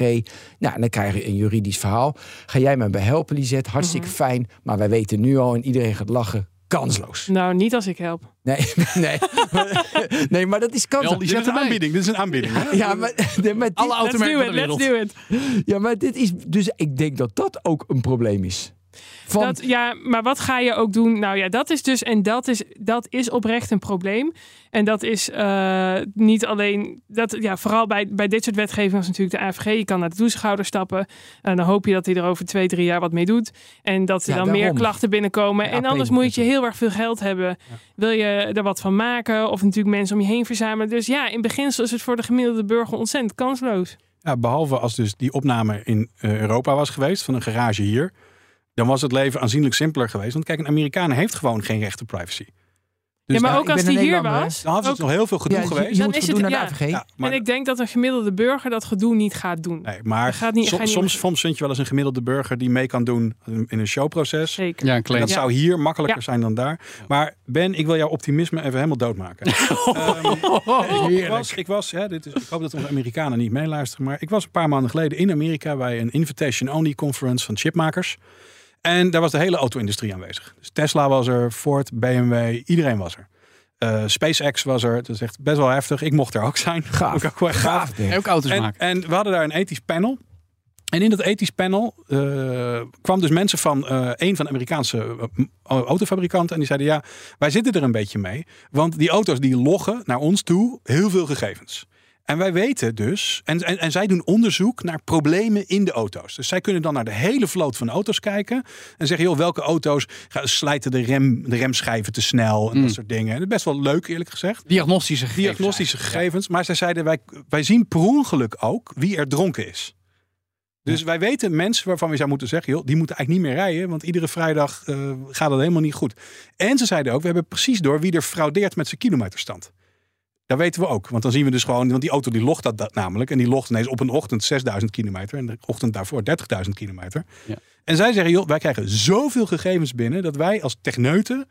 Nou, en dan krijg je een juridisch verhaal. Ga jij mij bij helpen, Lisette? Hartstikke Mhm. fijn. Maar wij weten nu al en iedereen gaat lachen. Kansloos. Nou, niet als ik help. Nee, *laughs* nee. nee, maar dat is kansloos. die Dit is zet een aanbieding. Dit is een aanbieding. hè? Ja, maar, *laughs* nee, maar dit- Alle Let's automerken do it, let's do it. Ja, maar dit is. Dus ik denk dat dat ook een probleem is. Van, Dat, ja, maar wat ga je ook doen? Nou ja, dat is dus, en dat is, dat is oprecht een probleem. En dat is eh, niet alleen, dat, ja, vooral bij, bij dit soort wetgeving als natuurlijk de AVG. Je kan naar de toeschouder stappen. En dan hoop je dat hij er over twee, drie jaar wat mee doet. En dat er Ja, dan meer klachten binnenkomen. Ja, en anders moet je heel erg veel geld hebben. Wil je er wat van maken? Of natuurlijk mensen om je heen verzamelen. Dus ja, in beginsel is het voor de gemiddelde burger ontzettend kansloos. Ja, behalve als dus die opname in eh, Europa was geweest, van een garage hier. Dan was het leven aanzienlijk simpeler geweest. Want kijk, een Amerikaan heeft gewoon geen recht op privacy. Dus ja, maar ook als die hier was. dan had het ook- nog heel veel gedoe ja, geweest. je Dan is het- ja. AVG. Ja, maar, en ik denk dat een gemiddelde burger dat gedoe niet gaat doen. nee, maar gaat niet- som- ga je niet soms, soms vind je wel eens een gemiddelde burger die mee kan doen in een showproces. Zeker. Ja, een dat Ja. zou hier makkelijker Ja. zijn dan daar. Maar Ben, ik wil jouw optimisme even helemaal doodmaken. *laughs* Ehm, ik was, ik was hè, dit is, ik hoop dat onze Amerikanen niet meeluisteren, maar ik was een paar maanden geleden in Amerika bij een invitation-only conference van chipmakers. En daar was de hele auto-industrie aanwezig. Dus Tesla was er, Ford, BMW, iedereen was er. Eh, SpaceX was er. Dat is echt best wel heftig. Ik mocht er ook zijn. Gaaf. Ook gaaf. Gaaf, denk ik. En ook auto's En, maken. en we hadden daar een ethisch panel. En in dat ethisch panel uh, kwam dus mensen van uh, een van de Amerikaanse uh, autofabrikanten. En die zeiden, ja, wij zitten er een beetje mee. Want die auto's die loggen naar ons toe heel veel gegevens. En wij weten dus, en, en, en, zij doen onderzoek naar problemen in de auto's. Dus zij kunnen dan naar de hele vloot van auto's kijken. En zeggen, joh, welke auto's slijten de, rem, de remschijven te snel en dat Mm. soort dingen. En dat is best wel leuk, eerlijk gezegd. Diagnostische gegevens. Diagnostische gegevens. Maar zij zeiden, wij, wij zien per ongeluk ook wie er dronken is. Dus wij weten mensen waarvan we zou moeten zeggen, joh, die moeten eigenlijk niet meer rijden, want iedere vrijdag eh, gaat het helemaal niet goed. En ze zeiden ook, we hebben precies door wie er fraudeert met zijn kilometerstand. Dat weten we ook, want dan zien we dus gewoon, want die auto die logt dat, dat namelijk, en die logt ineens op een ochtend 6000 kilometer en de ochtend daarvoor 30.000 kilometer. Ja. En zij zeggen, joh, wij krijgen zoveel gegevens binnen dat wij als techneuten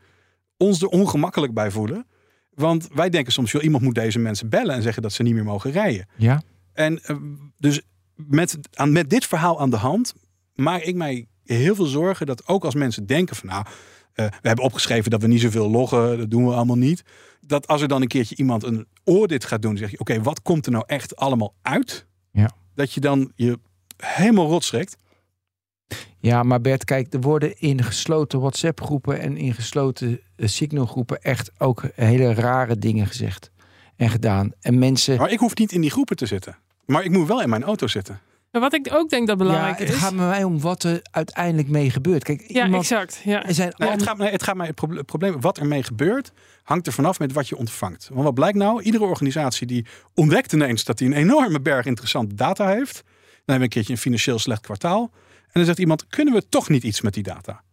ons er ongemakkelijk bij voelen. Want wij denken soms, joh, iemand moet deze mensen bellen en zeggen dat ze niet meer mogen rijden. Ja. En eh, dus met, aan, met dit verhaal aan de hand maak ik mij heel veel zorgen dat ook als mensen denken van nou, eh, we hebben opgeschreven dat we niet zoveel loggen, dat doen we allemaal niet. Dat als er dan een keertje iemand een audit gaat doen, zeg je oké, wat komt er nou echt allemaal uit? Ja. Dat je dan je helemaal rot schrikt. Ja, maar Bert, kijk, er worden in gesloten WhatsApp-groepen en in gesloten eh, Signal-groepen echt ook hele rare dingen gezegd en gedaan. En mensen. Maar ik hoef niet in die groepen te zitten. Maar ik moet wel in mijn auto zitten. Maar wat ik ook denk dat Ja, belangrijk het is. gaat met mij om wat er uiteindelijk mee gebeurt. Kijk, ja, iemand, exact. Ja. er zijn het, gaat, nee, het gaat mij het proble- probleem, wat ermee gebeurt, hangt er vanaf met wat je ontvangt. Want wat blijkt nou? Iedere organisatie die ontdekt ineens dat hij een enorme berg interessante data heeft. Dan hebben we een keertje een financieel slecht kwartaal. En dan zegt iemand, kunnen we toch niet iets met die data?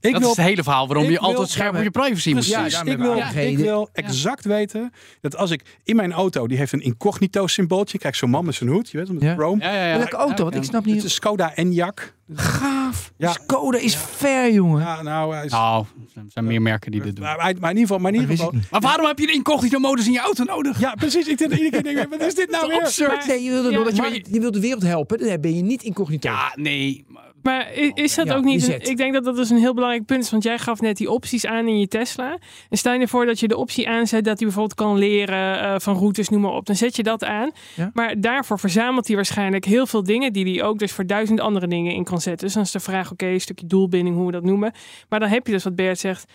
Ik dat is het hele verhaal waarom je wil- altijd scherp ja, op je privacy moet Precies, Ja, zijn. daarmee ik wil, ik wil exact weten dat als ik in mijn auto, die heeft een incognito symbooltje, kijk zo'n man met zijn hoed, je weet, met Ja. chrome. Ja, ja, ja. welke auto? Want ik snap Het niet. is Skoda Enyaq. Gaaf. Ja. Skoda is fair, jongen. Ja, nou, hij is, Nou, er zijn meer merken die dit doen. maar, maar in ieder geval, maar in ieder geval. Maar waarom heb je een incognito modus in je auto nodig? Ja, precies. Ik denk iedere keer denk, ik, wat is dit nou weer? absurd. Nee, je wilde, Ja, dat je, maar- je wilt de wereld helpen. Dan ben je niet incognito. Ja, nee. Maar i- is dat Ja, ook niet... een- ik denk dat dat dus een heel belangrijk punt is. Want jij gaf net die opties aan in je Tesla. En stel je ervoor dat je de optie aanzet dat hij bijvoorbeeld kan leren eh, van routes, noem maar op. Dan zet je dat aan. Ja. Maar daarvoor verzamelt hij waarschijnlijk heel veel dingen die hij ook dus voor duizend andere dingen in kan zetten. Dus dan is de vraag, oké, een stukje doelbinding, hoe we dat noemen. Maar dan heb je dus wat Bert zegt.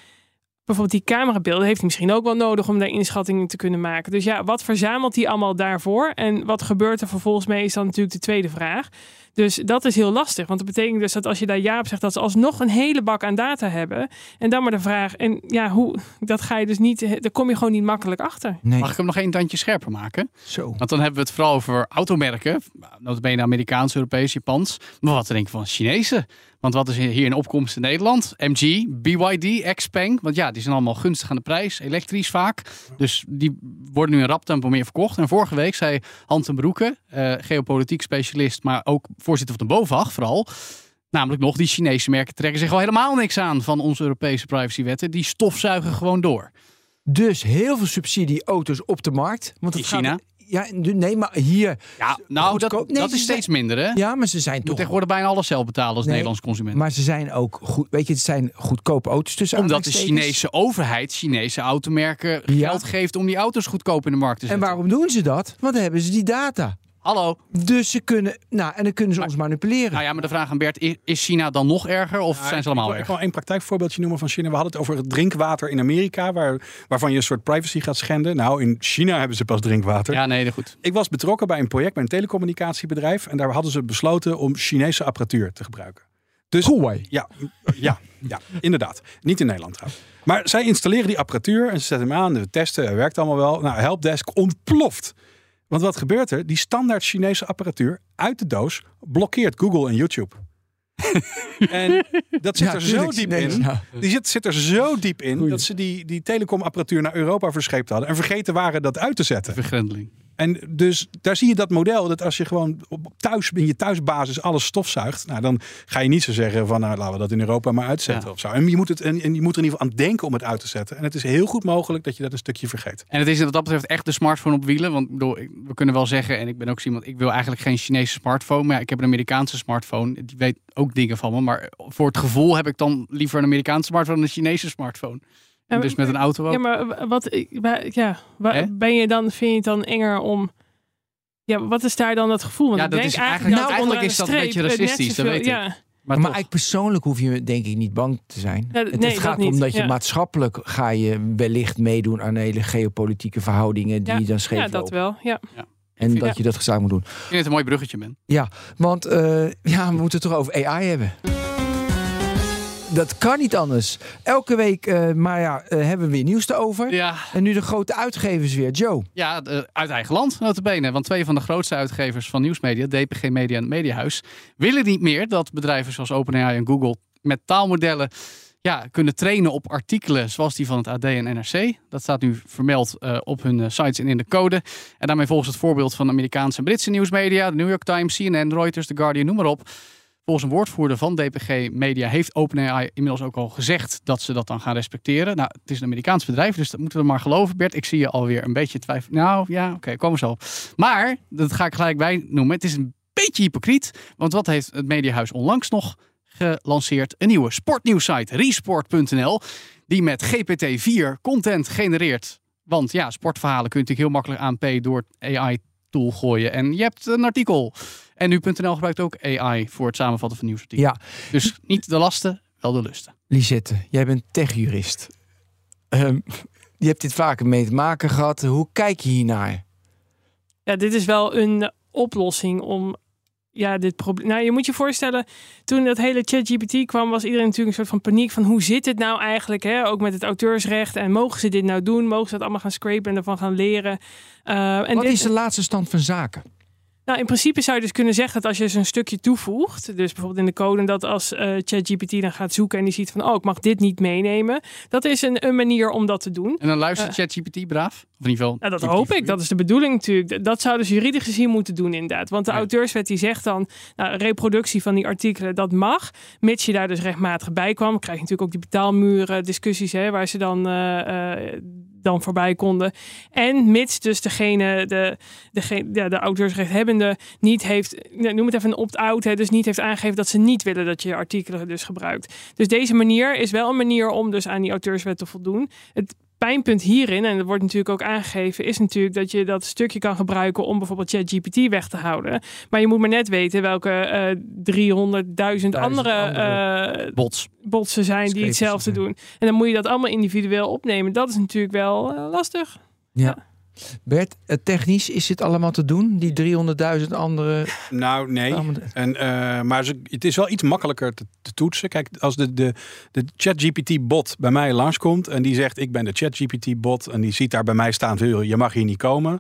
Bijvoorbeeld die camerabeelden heeft hij misschien ook wel nodig om daar inschattingen te kunnen maken. Dus ja, wat verzamelt hij allemaal daarvoor? En wat gebeurt er vervolgens mee is dan natuurlijk de tweede vraag. Dus dat is heel lastig. Want dat betekent dus dat als je daar ja op zegt, dat ze alsnog een hele bak aan data hebben. En dan maar de vraag, en ja, hoe, dat ga je dus niet, daar kom je gewoon niet makkelijk achter. Nee, Mag ik hem nog één tandje scherper maken? zo. Want dan hebben we het vooral over automerken. Dat ben je Amerikaans, Europees, Japans. Maar wat denk je van Chinese? Want wat is hier in opkomst in Nederland? MG, BYD, Xpeng. Want ja, die zijn allemaal gunstig aan de prijs. Elektrisch vaak. Dus die worden nu in rap tempo meer verkocht. En vorige week zei Hans ten Broeke, eh, geopolitiek specialist, maar ook voorzitter van de BOVAG vooral. Namelijk nog, die Chinese merken trekken zich al helemaal niks aan van onze Europese privacywetten. Die stofzuigen gewoon door. Dus heel veel subsidieauto's op de markt. Want het In China? Gaat, ja, nee, maar hier. Ja, nou, dat. Nee, dat is steeds minder hè. Ja, maar ze zijn moet toch. tegenwoordig bijna alles zelf betalen als Nee, Nederlands consument. Maar ze zijn ook goed. Weet je, het zijn goedkope auto's tussen Omdat de. Chinese overheid Chinese automerken Ja. geld geeft om die auto's goedkoop in de markt te En zetten. waarom doen ze dat? Want dan hebben ze die data. Hallo. Dus ze kunnen. Nou, en dan kunnen ze ons manipuleren. Nou ja, maar de vraag aan Bert, is China dan nog erger of zijn ze allemaal ik, wil- ik erger? wil één praktijkvoorbeeldje noemen van China. We hadden het over het drinkwater in Amerika, waar, waarvan je een soort privacy gaat schenden. Nou, in China hebben ze pas drinkwater. Ja, nee, goed. Ik was betrokken bij een project bij een telecommunicatiebedrijf. En daar hadden ze besloten om Chinese apparatuur te gebruiken. Dus Huawei. ja, ja, ja, inderdaad. Niet in Nederland trouwens. Maar zij installeren die apparatuur en ze zetten hem aan. We testen, het werkt allemaal wel. Nou, helpdesk ontploft. Want wat gebeurt er? Die standaard Chinese apparatuur uit de doos blokkeert Google en YouTube. *laughs* en dat zit Ja, er zo diep in. Die zit, zit er zo diep in Goeie. dat ze die, die telecomapparatuur naar Europa verscheept hadden. En vergeten waren dat uit te zetten. Vergrendeling. En dus daar zie je dat model. Dat als je gewoon op thuis, in je thuisbasis alles stofzuigt. Nou, dan ga je niet zo zeggen van nou, laten we dat in Europa maar uitzetten Ja. of zo. En je, moet het, en, en je moet er in ieder geval aan denken om het uit te zetten. En het is heel goed mogelijk dat je dat een stukje vergeet. En het is wat dat betreft echt de smartphone op wielen. Want bedoel, we kunnen wel zeggen, en ik ben ook iemand, ik wil eigenlijk geen Chinese smartphone. Maar ja, ik heb een Amerikaanse smartphone. Die weet ook dingen van me. Maar voor het gevoel heb ik dan liever een Amerikaanse smartphone dan een Chinese smartphone. En Ja, dus met een auto ook. Ja, maar wat, wa- ja, ben je dan, vind je het dan enger om Ja, wat is daar dan het gevoel? Want Ja, ik dat denk is eigenlijk, eigenlijk- dat nou, eigenlijk is dat een beetje racistisch, dat weet ik. Ja. Maar, Maar eigenlijk persoonlijk hoef je denk ik niet bang te zijn. Ja, het, nee, het dat gaat niet, om dat je ja. maatschappelijk ga je wellicht meedoen aan hele geopolitieke verhoudingen die Ja, dan scheef ja, dat lopen. wel. Ja. En dat ja. je dat gezamenlijk moet doen. Ik vind het een mooi bruggetje, Ben. Want eh, ja, we moeten het toch over AI hebben. Dat kan niet anders. Elke week, eh, maar ja, eh, hebben we weer nieuws erover. Ja, En nu de grote uitgevers weer. Joe. ja uit eigen land, notabene. Want twee van de grootste uitgevers van nieuwsmedia, DPG Media en het Mediahuis, willen niet meer dat bedrijven zoals OpenAI en Google met taalmodellen ja, kunnen trainen op artikelen zoals die van het AD en NRC. Dat staat nu vermeld eh, op hun sites en in de code. En daarmee volgens het voorbeeld van Amerikaanse en Britse nieuwsmedia, de New York Times, CNN, Reuters, The Guardian, noem maar op. Volgens een woordvoerder van DPG Media heeft OpenAI inmiddels ook al gezegd dat ze dat dan gaan respecteren. Nou, het is een Amerikaans bedrijf, dus dat moeten we maar geloven. Bert, ik zie je alweer een beetje twijfelen. Nou ja, oké, komen we zo. Maar, dat ga ik gelijk bij noemen, het is een beetje hypocriet. Want wat heeft het Mediahuis onlangs nog gelanceerd? Een nieuwe sportnieuwsite, resport.nl, die met GPT-4 content genereert. Want ja, sportverhalen kun je heel makkelijk aan P door AI-tool gooien. En je hebt een artikel. En nu.nl gebruikt ook AI voor het samenvatten van nieuwsartikelen. Ja, Dus niet de lasten, wel de lusten. Lisette, jij bent techjurist. Ehm, je hebt dit vaker mee te maken gehad. Hoe kijk je hiernaar? ja, dit is wel een oplossing om ja, dit probleem. Nou, je moet je voorstellen, toen dat hele ChatGPT kwam, was iedereen natuurlijk een soort van paniek van hoe zit het nou eigenlijk? Hè? Ook met het auteursrecht. En mogen ze dit nou doen? Mogen ze dat allemaal gaan scrapen en ervan gaan leren? Eh, en Wat dit, is de laatste stand van zaken? Nou, in principe zou je dus kunnen zeggen dat als je dus een stukje toevoegt, dus bijvoorbeeld in de code, dat als eh, ChatGPT dan gaat zoeken en die ziet van, oh, ik mag dit niet meenemen, dat is een, een manier om dat te doen. En dan luistert Eh. ChatGPT braaf? Of in ieder geval... Nou, dat hoop ik. Dat is de bedoeling natuurlijk. Dat zouden ze juridisch gezien moeten doen, inderdaad. Want de Ja. auteurswet die zegt dan, nou, reproductie van die artikelen, dat mag. Mits je daar dus rechtmatig bij kwam. Krijg je natuurlijk ook die betaalmuren, discussies, hè, waar ze dan, eh, eh, dan voorbij konden. En mits dus degene, de, degene ja, de auteursrechthebbende, niet heeft, noem het even een opt-out, hè, dus niet heeft aangegeven dat ze niet willen dat je je artikelen dus gebruikt. Dus deze manier is wel een manier om dus aan die auteurswet te voldoen. Het pijnpunt hierin, en dat wordt natuurlijk ook aangegeven, is natuurlijk dat je dat stukje kan gebruiken om bijvoorbeeld ChatGPT weg te houden. Maar je moet maar net weten welke eh 300.000 andere, andere eh, Bots. botsen zijn die hetzelfde zijn. doen. En dan moet je dat allemaal individueel opnemen. Dat is natuurlijk wel eh, lastig. Ja. Bert, eh, technisch is dit allemaal te doen? Die 300.000 andere... Nou, nee. En, eh, maar het is wel iets makkelijker te, te toetsen. Kijk, als de, de, de ChatGPT-bot bij mij langskomt en die zegt: Ik ben de ChatGPT-bot. En die ziet daar bij mij staan: "Wil, Je mag hier niet komen.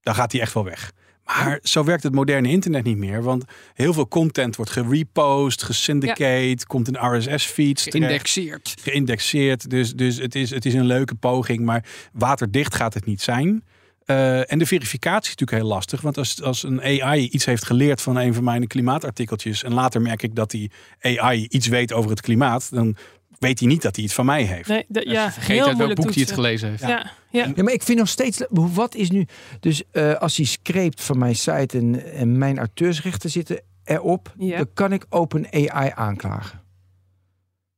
Dan gaat hij echt wel weg. Maar zo werkt het moderne internet niet meer. Want heel veel content wordt gerepost, gesyndicate, komt in RSS-feeds. Geïndexeerd. geïndexeerd. Dus, dus het, is, het is een leuke poging, maar waterdicht gaat het niet zijn. Eh, en de verificatie is natuurlijk heel lastig. Want als, als een AI iets heeft geleerd van een van mijn klimaatartikeltjes. en later merk ik dat die AI iets weet over het klimaat. dan weet hij niet dat hij iets van mij heeft. Nee, dat, Ja, ja, vergeet heel uit welk boek hij het gelezen heeft. Ja, ja. Ja, maar ik vind nog steeds... Wat is nu... Dus eh, als hij screept van mijn site en, en mijn auteursrechten zitten erop... Ja. dan kan ik OpenAI aanklagen.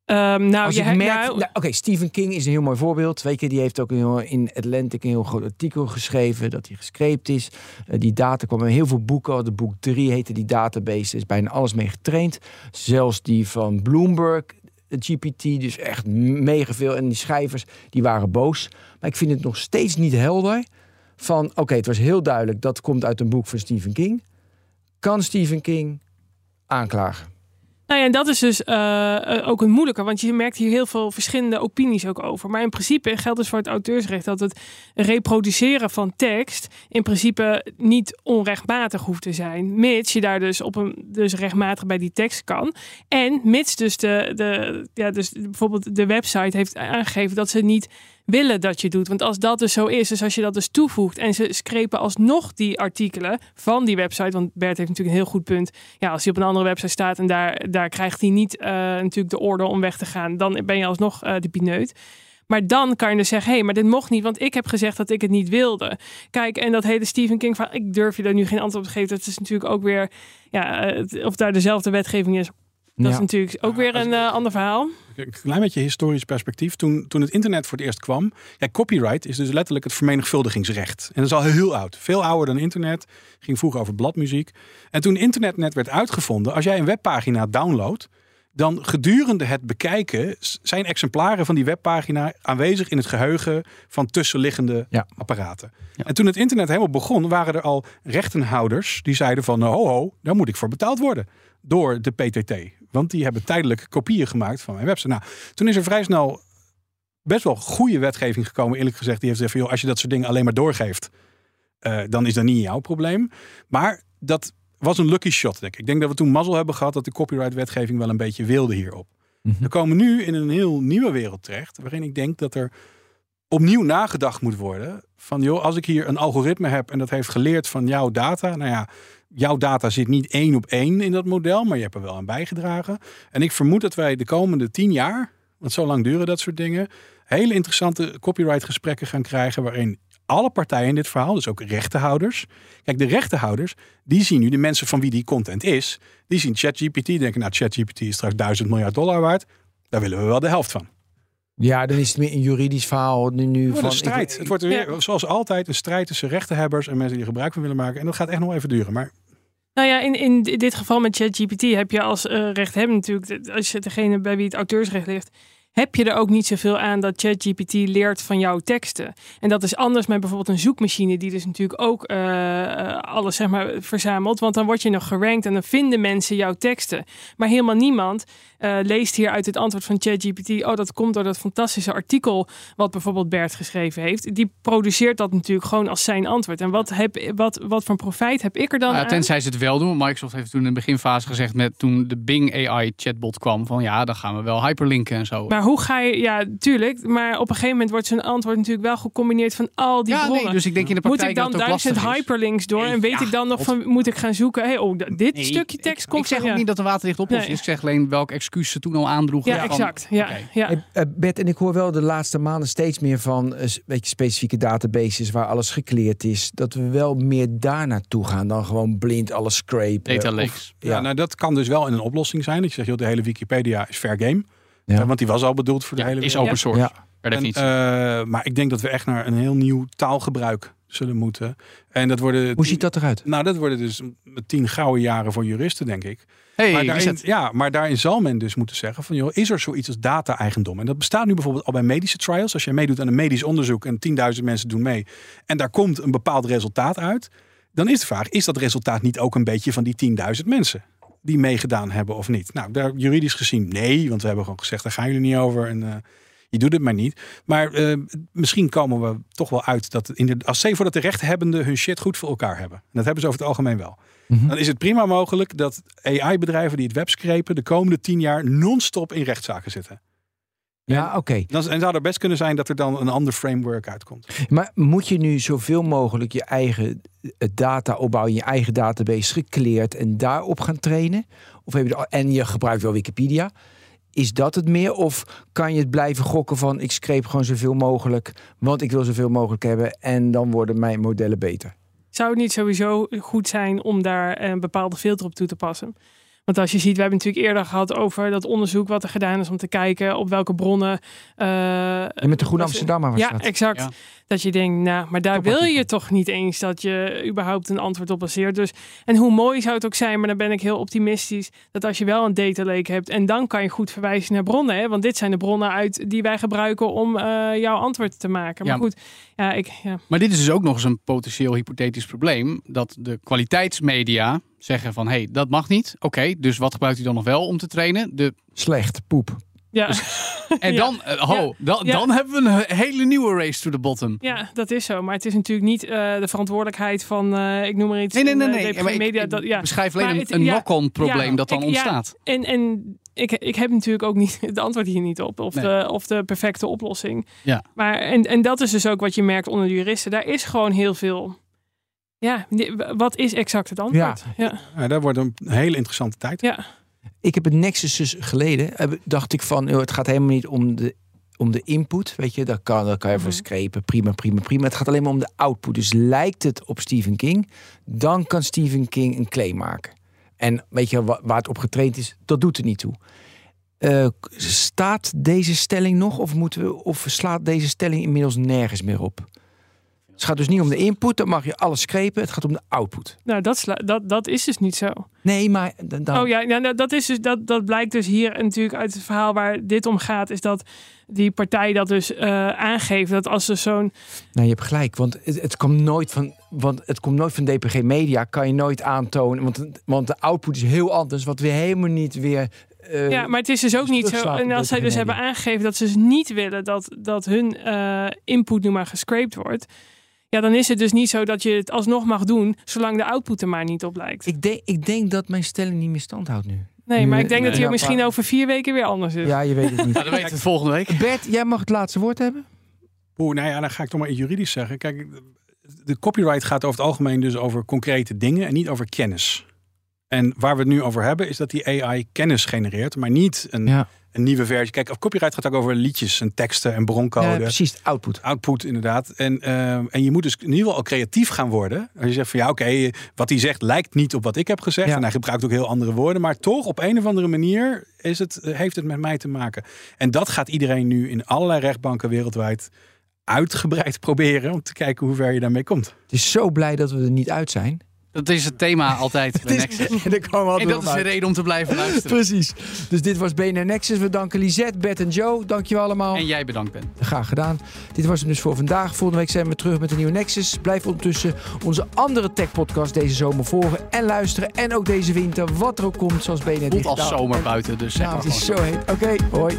Ehm, nou, Als je ik hebt- merk, nou, nou, Oké, Stephen King is een heel mooi voorbeeld. Weet je, die heeft ook heel, in Atlantic een heel groot artikel geschreven dat hij gescreept is. Eh, die data kwamen in heel veel boeken. De boek 3 heette die database. Er is bijna alles mee getraind. Zelfs die van Bloomberg, GPT, dus echt mega veel. En die schrijvers, die waren boos. Maar ik vind het nog steeds niet helder. Van, oké, het was heel duidelijk, dat komt uit een boek van Stephen King. Kan Stephen King aanklagen? Nou ja, en dat is dus eh, eh, ook een moeilijke, want je merkt hier heel veel verschillende opinies ook over. Maar in principe geldt dus voor het auteursrecht dat het reproduceren van tekst in principe niet onrechtmatig hoeft te zijn, mits je daar dus op een dus rechtmatig bij die tekst kan. En mits dus de, de ja, dus bijvoorbeeld de website heeft aangegeven dat ze niet willen dat je doet. Want als dat dus zo is, dus als je dat dus toevoegt en ze screpen alsnog die artikelen van die website, want Bert heeft natuurlijk een heel goed punt. Ja, als hij op een andere website staat en daar, daar krijgt hij niet eh, natuurlijk de orde om weg te gaan, dan ben je alsnog eh, de pineut. Maar dan kan je dus zeggen, hé, hey, maar dit mocht niet, want ik heb gezegd dat ik het niet wilde. Kijk, en dat hele Stephen King van, ik durf je daar nu geen antwoord op te geven. Dat is natuurlijk ook weer, ja, eh, of daar dezelfde wetgeving is Dat Ja. is natuurlijk ook weer een eh, ander verhaal. Een klein beetje historisch perspectief. Toen, toen het internet voor het eerst kwam. Ja, copyright is dus letterlijk het vermenigvuldigingsrecht. En dat is al heel oud. Veel ouder dan internet. Ging vroeger over bladmuziek. En toen internet net werd uitgevonden. Als jij een webpagina downloadt. Dan gedurende het bekijken zijn exemplaren van die webpagina aanwezig in het geheugen van tussenliggende Ja. apparaten. Ja. En toen het internet helemaal begon, waren er al rechtenhouders die zeiden van ho ho, daar moet ik voor betaald worden door de PTT. Want die hebben tijdelijk kopieën gemaakt van mijn website. Nou, toen is er vrij snel best wel goede wetgeving gekomen, eerlijk gezegd. Die heeft gezegd van, joh, als je dat soort dingen alleen maar doorgeeft, eh, dan is dat niet jouw probleem. Maar dat was een lucky shot, denk ik. Ik denk dat we toen mazzel hebben gehad dat de copyright-wetgeving wel een beetje wilde hierop. Mhm. We komen nu in een heel nieuwe wereld terecht, waarin ik denk dat er opnieuw nagedacht moet worden. Van joh, als ik hier een algoritme heb en dat heeft geleerd van jouw data. Nou ja, jouw data zit niet één op één in dat model, maar je hebt er wel aan bijgedragen. En ik vermoed dat wij de komende tien jaar, want zo lang duren dat soort dingen, hele interessante copyright gesprekken gaan krijgen. Waarin alle partijen in dit verhaal, dus ook rechtenhouders. Kijk, de rechtenhouders, die zien nu de mensen van wie die content is. Die zien ChatGPT, denken nou ChatGPT is straks duizend miljard dollar waard. Daar willen we wel de helft van. Ja, dan is het meer een juridisch verhaal nu, nu Het wordt van... een strijd. ik- het wordt weer, zoals altijd, een strijd tussen rechtenhebbers en mensen die er gebruik van willen maken. En dat gaat echt nog even duren. Maar Nou ja, in, in dit geval met ChatGPT heb je als eh rechthebber natuurlijk, als je degene bij wie het auteursrecht ligt, heb je er ook niet zoveel aan dat ChatGPT leert van jouw teksten. En dat is anders met bijvoorbeeld een zoekmachine, die dus natuurlijk ook eh, eh, alles zeg maar verzamelt. Want dan word je nog gerankt en dan vinden mensen jouw teksten. Maar helemaal niemand eh, leest hier uit het antwoord van ChatGPT. Oh, dat komt door dat fantastische artikel wat bijvoorbeeld Bert geschreven heeft. Die produceert dat natuurlijk gewoon als zijn antwoord. En wat, heb, wat, wat voor profijt heb ik er dan Ja, aan? tenzij ze het wel doen. Microsoft heeft toen in de beginfase gezegd met toen de Bing AI chatbot kwam van ja, dan gaan we wel hyperlinken en zo. Maar hoe ga je, ja, tuurlijk. Maar op een gegeven moment wordt zijn antwoord natuurlijk wel gecombineerd van al die ja, bronnen. nee, dus ik denk in de moet praktijk ik dan duizend hyperlinks door Nee, en weet ja, ik dan nog God. van moet ik gaan zoeken? Hey, oh, dit Nee, stukje tekst ik, komt Ik zeg van ook ja. niet dat de waterlicht oplossing Nee. is. Ik zeg alleen welk excuus ze toen al aandroegen. Ja, van, exact. Ja, ja. Hey, eh, Bert, en ik hoor wel de laatste maanden steeds meer van eh, s- weet je, specifieke databases waar alles gekleerd is. Dat we wel meer daar naartoe gaan dan gewoon blind alles scrapen. Data Of- lakes. ja. Ja. nou, dat kan dus wel in een oplossing zijn. Dat je zegt, joh, de hele Wikipedia is fair game. Ja. Eh, want die was al bedoeld voor de hele is wereld. open source. Ja. Per En, definitie. eh, maar ik denk dat we echt naar een heel nieuw taalgebruik zullen moeten. En dat worden. Hoe ziet dat eruit? Nou, dat worden dus tien gouden jaren voor juristen, denk ik. hey, maar, is daarin, het? ja, maar daarin zal men dus moeten zeggen van, joh, is er zoiets als data-eigendom? En dat bestaat nu bijvoorbeeld al bij medische trials. Als jij meedoet aan een medisch onderzoek en 10.000 mensen doen mee en daar komt een bepaald resultaat uit, dan is de vraag, is dat resultaat niet ook een beetje van die 10.000 mensen die meegedaan hebben of niet? Nou, daar juridisch gezien nee, want we hebben gewoon gezegd, daar gaan jullie niet over en eh, je doet het maar niet. Maar eh, misschien komen we toch wel uit dat in de, als voor dat de rechthebbenden hun shit goed voor elkaar hebben. En dat hebben ze over het algemeen wel. Mhm. Dan is het prima mogelijk dat AI-bedrijven die het web scrapen de komende tien jaar non-stop in rechtszaken zitten. Ja, oké. Dan, en zou er best kunnen zijn dat er dan een ander framework uitkomt. Maar moet je nu zoveel mogelijk je eigen eh, data opbouwen, je eigen database gekleerd en daarop gaan trainen? Of heb je en je gebruikt wel Wikipedia. Is dat het meer? Of kan je het blijven gokken van ik screep gewoon zoveel mogelijk, want ik wil zoveel mogelijk hebben en dan worden mijn modellen beter? Zou het niet sowieso goed zijn om daar een bepaalde filter op toe te passen? Want als je ziet, we hebben natuurlijk eerder gehad over dat onderzoek wat er gedaan is om te kijken op welke bronnen. eh, En met de Groene Amsterdammer was Ja, dat. exact. Ja. Dat je denkt, nou, maar daar wil je toch niet eens dat je überhaupt een antwoord op baseert. Dus, en hoe mooi zou het ook zijn, maar dan ben ik heel optimistisch, dat als je wel een data lake hebt en dan kan je goed verwijzen naar bronnen. Hè? Want dit zijn de bronnen uit die wij gebruiken om eh, jouw antwoord te maken. Maar Ja. goed, ja, ik, ja. Maar dit is dus ook nog eens een potentieel hypothetisch probleem. Dat de kwaliteitsmedia zeggen van... hé, hey, dat mag niet. Oké, dus wat gebruikt u dan nog wel om te trainen? De, Slecht, poep. Ja. *laughs* en Ja. dan, eh, ho, dan, Ja. dan hebben we een hele nieuwe race to the bottom. Ja, dat is zo. Maar het is natuurlijk niet eh, de verantwoordelijkheid van, eh, ik noem maar iets. Nee, nee, nee. nee. eh, Ja, ik, media. ik dat, ja. beschrijf alleen Maar een, ja, knock-on probleem ja, dat dan ik- ja, ontstaat. En, en ik, ik heb natuurlijk ook niet *laughs* het antwoord hier niet op. Of, Nee. de, of de perfecte oplossing. Ja. Maar, en, en dat is dus ook wat je merkt onder de juristen. Daar is gewoon heel veel. Ja, wat is exact het antwoord? Ja. Ja, dat wordt een hele interessante tijd. Ja. Ik heb een Nexus dus geleden. heb- Dacht ik van, het gaat helemaal niet om de, om de input. Weet je, daar kan, daar kan je voor Mhm. screpen. Prima, prima, prima. Het gaat alleen maar om de output. Dus lijkt het op Stephen King, dan kan Stephen King een claim maken. En weet je wa- waar het op getraind is, dat doet er niet toe. Eh, staat deze stelling nog of, moeten we, of slaat deze stelling inmiddels nergens meer op? Het gaat dus niet om de input, dan mag je alles screpen. Het gaat om de output. Nou, dat, sla- dat, dat is dus niet zo. Nee, maar dan, Oh ja, nou, dat, is dus, dat, dat blijkt dus hier natuurlijk uit het verhaal waar dit om gaat. Is dat die partij dat dus eh, aangeeft dat als ze zo'n. Nou, je hebt gelijk, want het, het komt nooit van, want het komt nooit van DPG Media, kan je nooit aantonen, want, want de output is heel anders, wat weer helemaal niet weer. eh, ja, maar het is dus ook dus niet zo. En als zij dus hebben aangegeven dat ze dus niet willen dat, dat hun eh, input nu maar gescraped wordt. Ja, dan is het dus niet zo dat je het alsnog mag doen, zolang de output er maar niet op lijkt. Ik denk, ik denk dat mijn stelling niet meer stand houdt nu. Nee, maar ik denk Nee. dat hij Ja, misschien maar- over vier weken weer anders is. Ja, je weet het niet. Nou, dan weten we het volgende week. Bert, jij mag het laatste woord hebben. Oeh, nou ja, dan ga ik toch maar iets juridisch zeggen. Kijk, de copyright gaat over het algemeen dus over concrete dingen en niet over kennis. En waar we het nu over hebben, is dat die AI kennis genereert, maar niet een, Ja, een nieuwe versie. Kijk, of copyright gaat ook over liedjes en teksten en broncode. ja precies, output. Output inderdaad. En, eh, en je moet dus in ieder geval al creatief gaan worden. Als je zegt van ja, oké, wat hij zegt lijkt niet op wat ik heb gezegd. Ja. En hij gebruikt ook heel andere woorden. Maar toch, op een of andere manier is het, eh, heeft het met mij te maken. En dat gaat iedereen nu in allerlei rechtbanken wereldwijd uitgebreid *laughs* proberen. Om te kijken hoe ver je daarmee komt. Het is zo blij dat we er niet uit zijn. Dat is het thema altijd *laughs* bij Nexus. *laughs* En, En dat is de uit. reden om te blijven *laughs* luisteren. Precies. Dus dit was BNR Nexus. We danken Lisette, Bert en Joe. Dankjewel allemaal. En jij bedankt, Ben. Graag gedaan. Dit was hem dus voor vandaag. Volgende week zijn we terug met een nieuwe Nexus. Blijf ondertussen onze andere tech-podcast deze zomer volgen en luisteren. En ook deze winter, wat er ook komt, zoals BNR Het voelt Digitaal. als zomer En- buiten, dus zeg Nou, maar het is zo heet. Oké, hoi.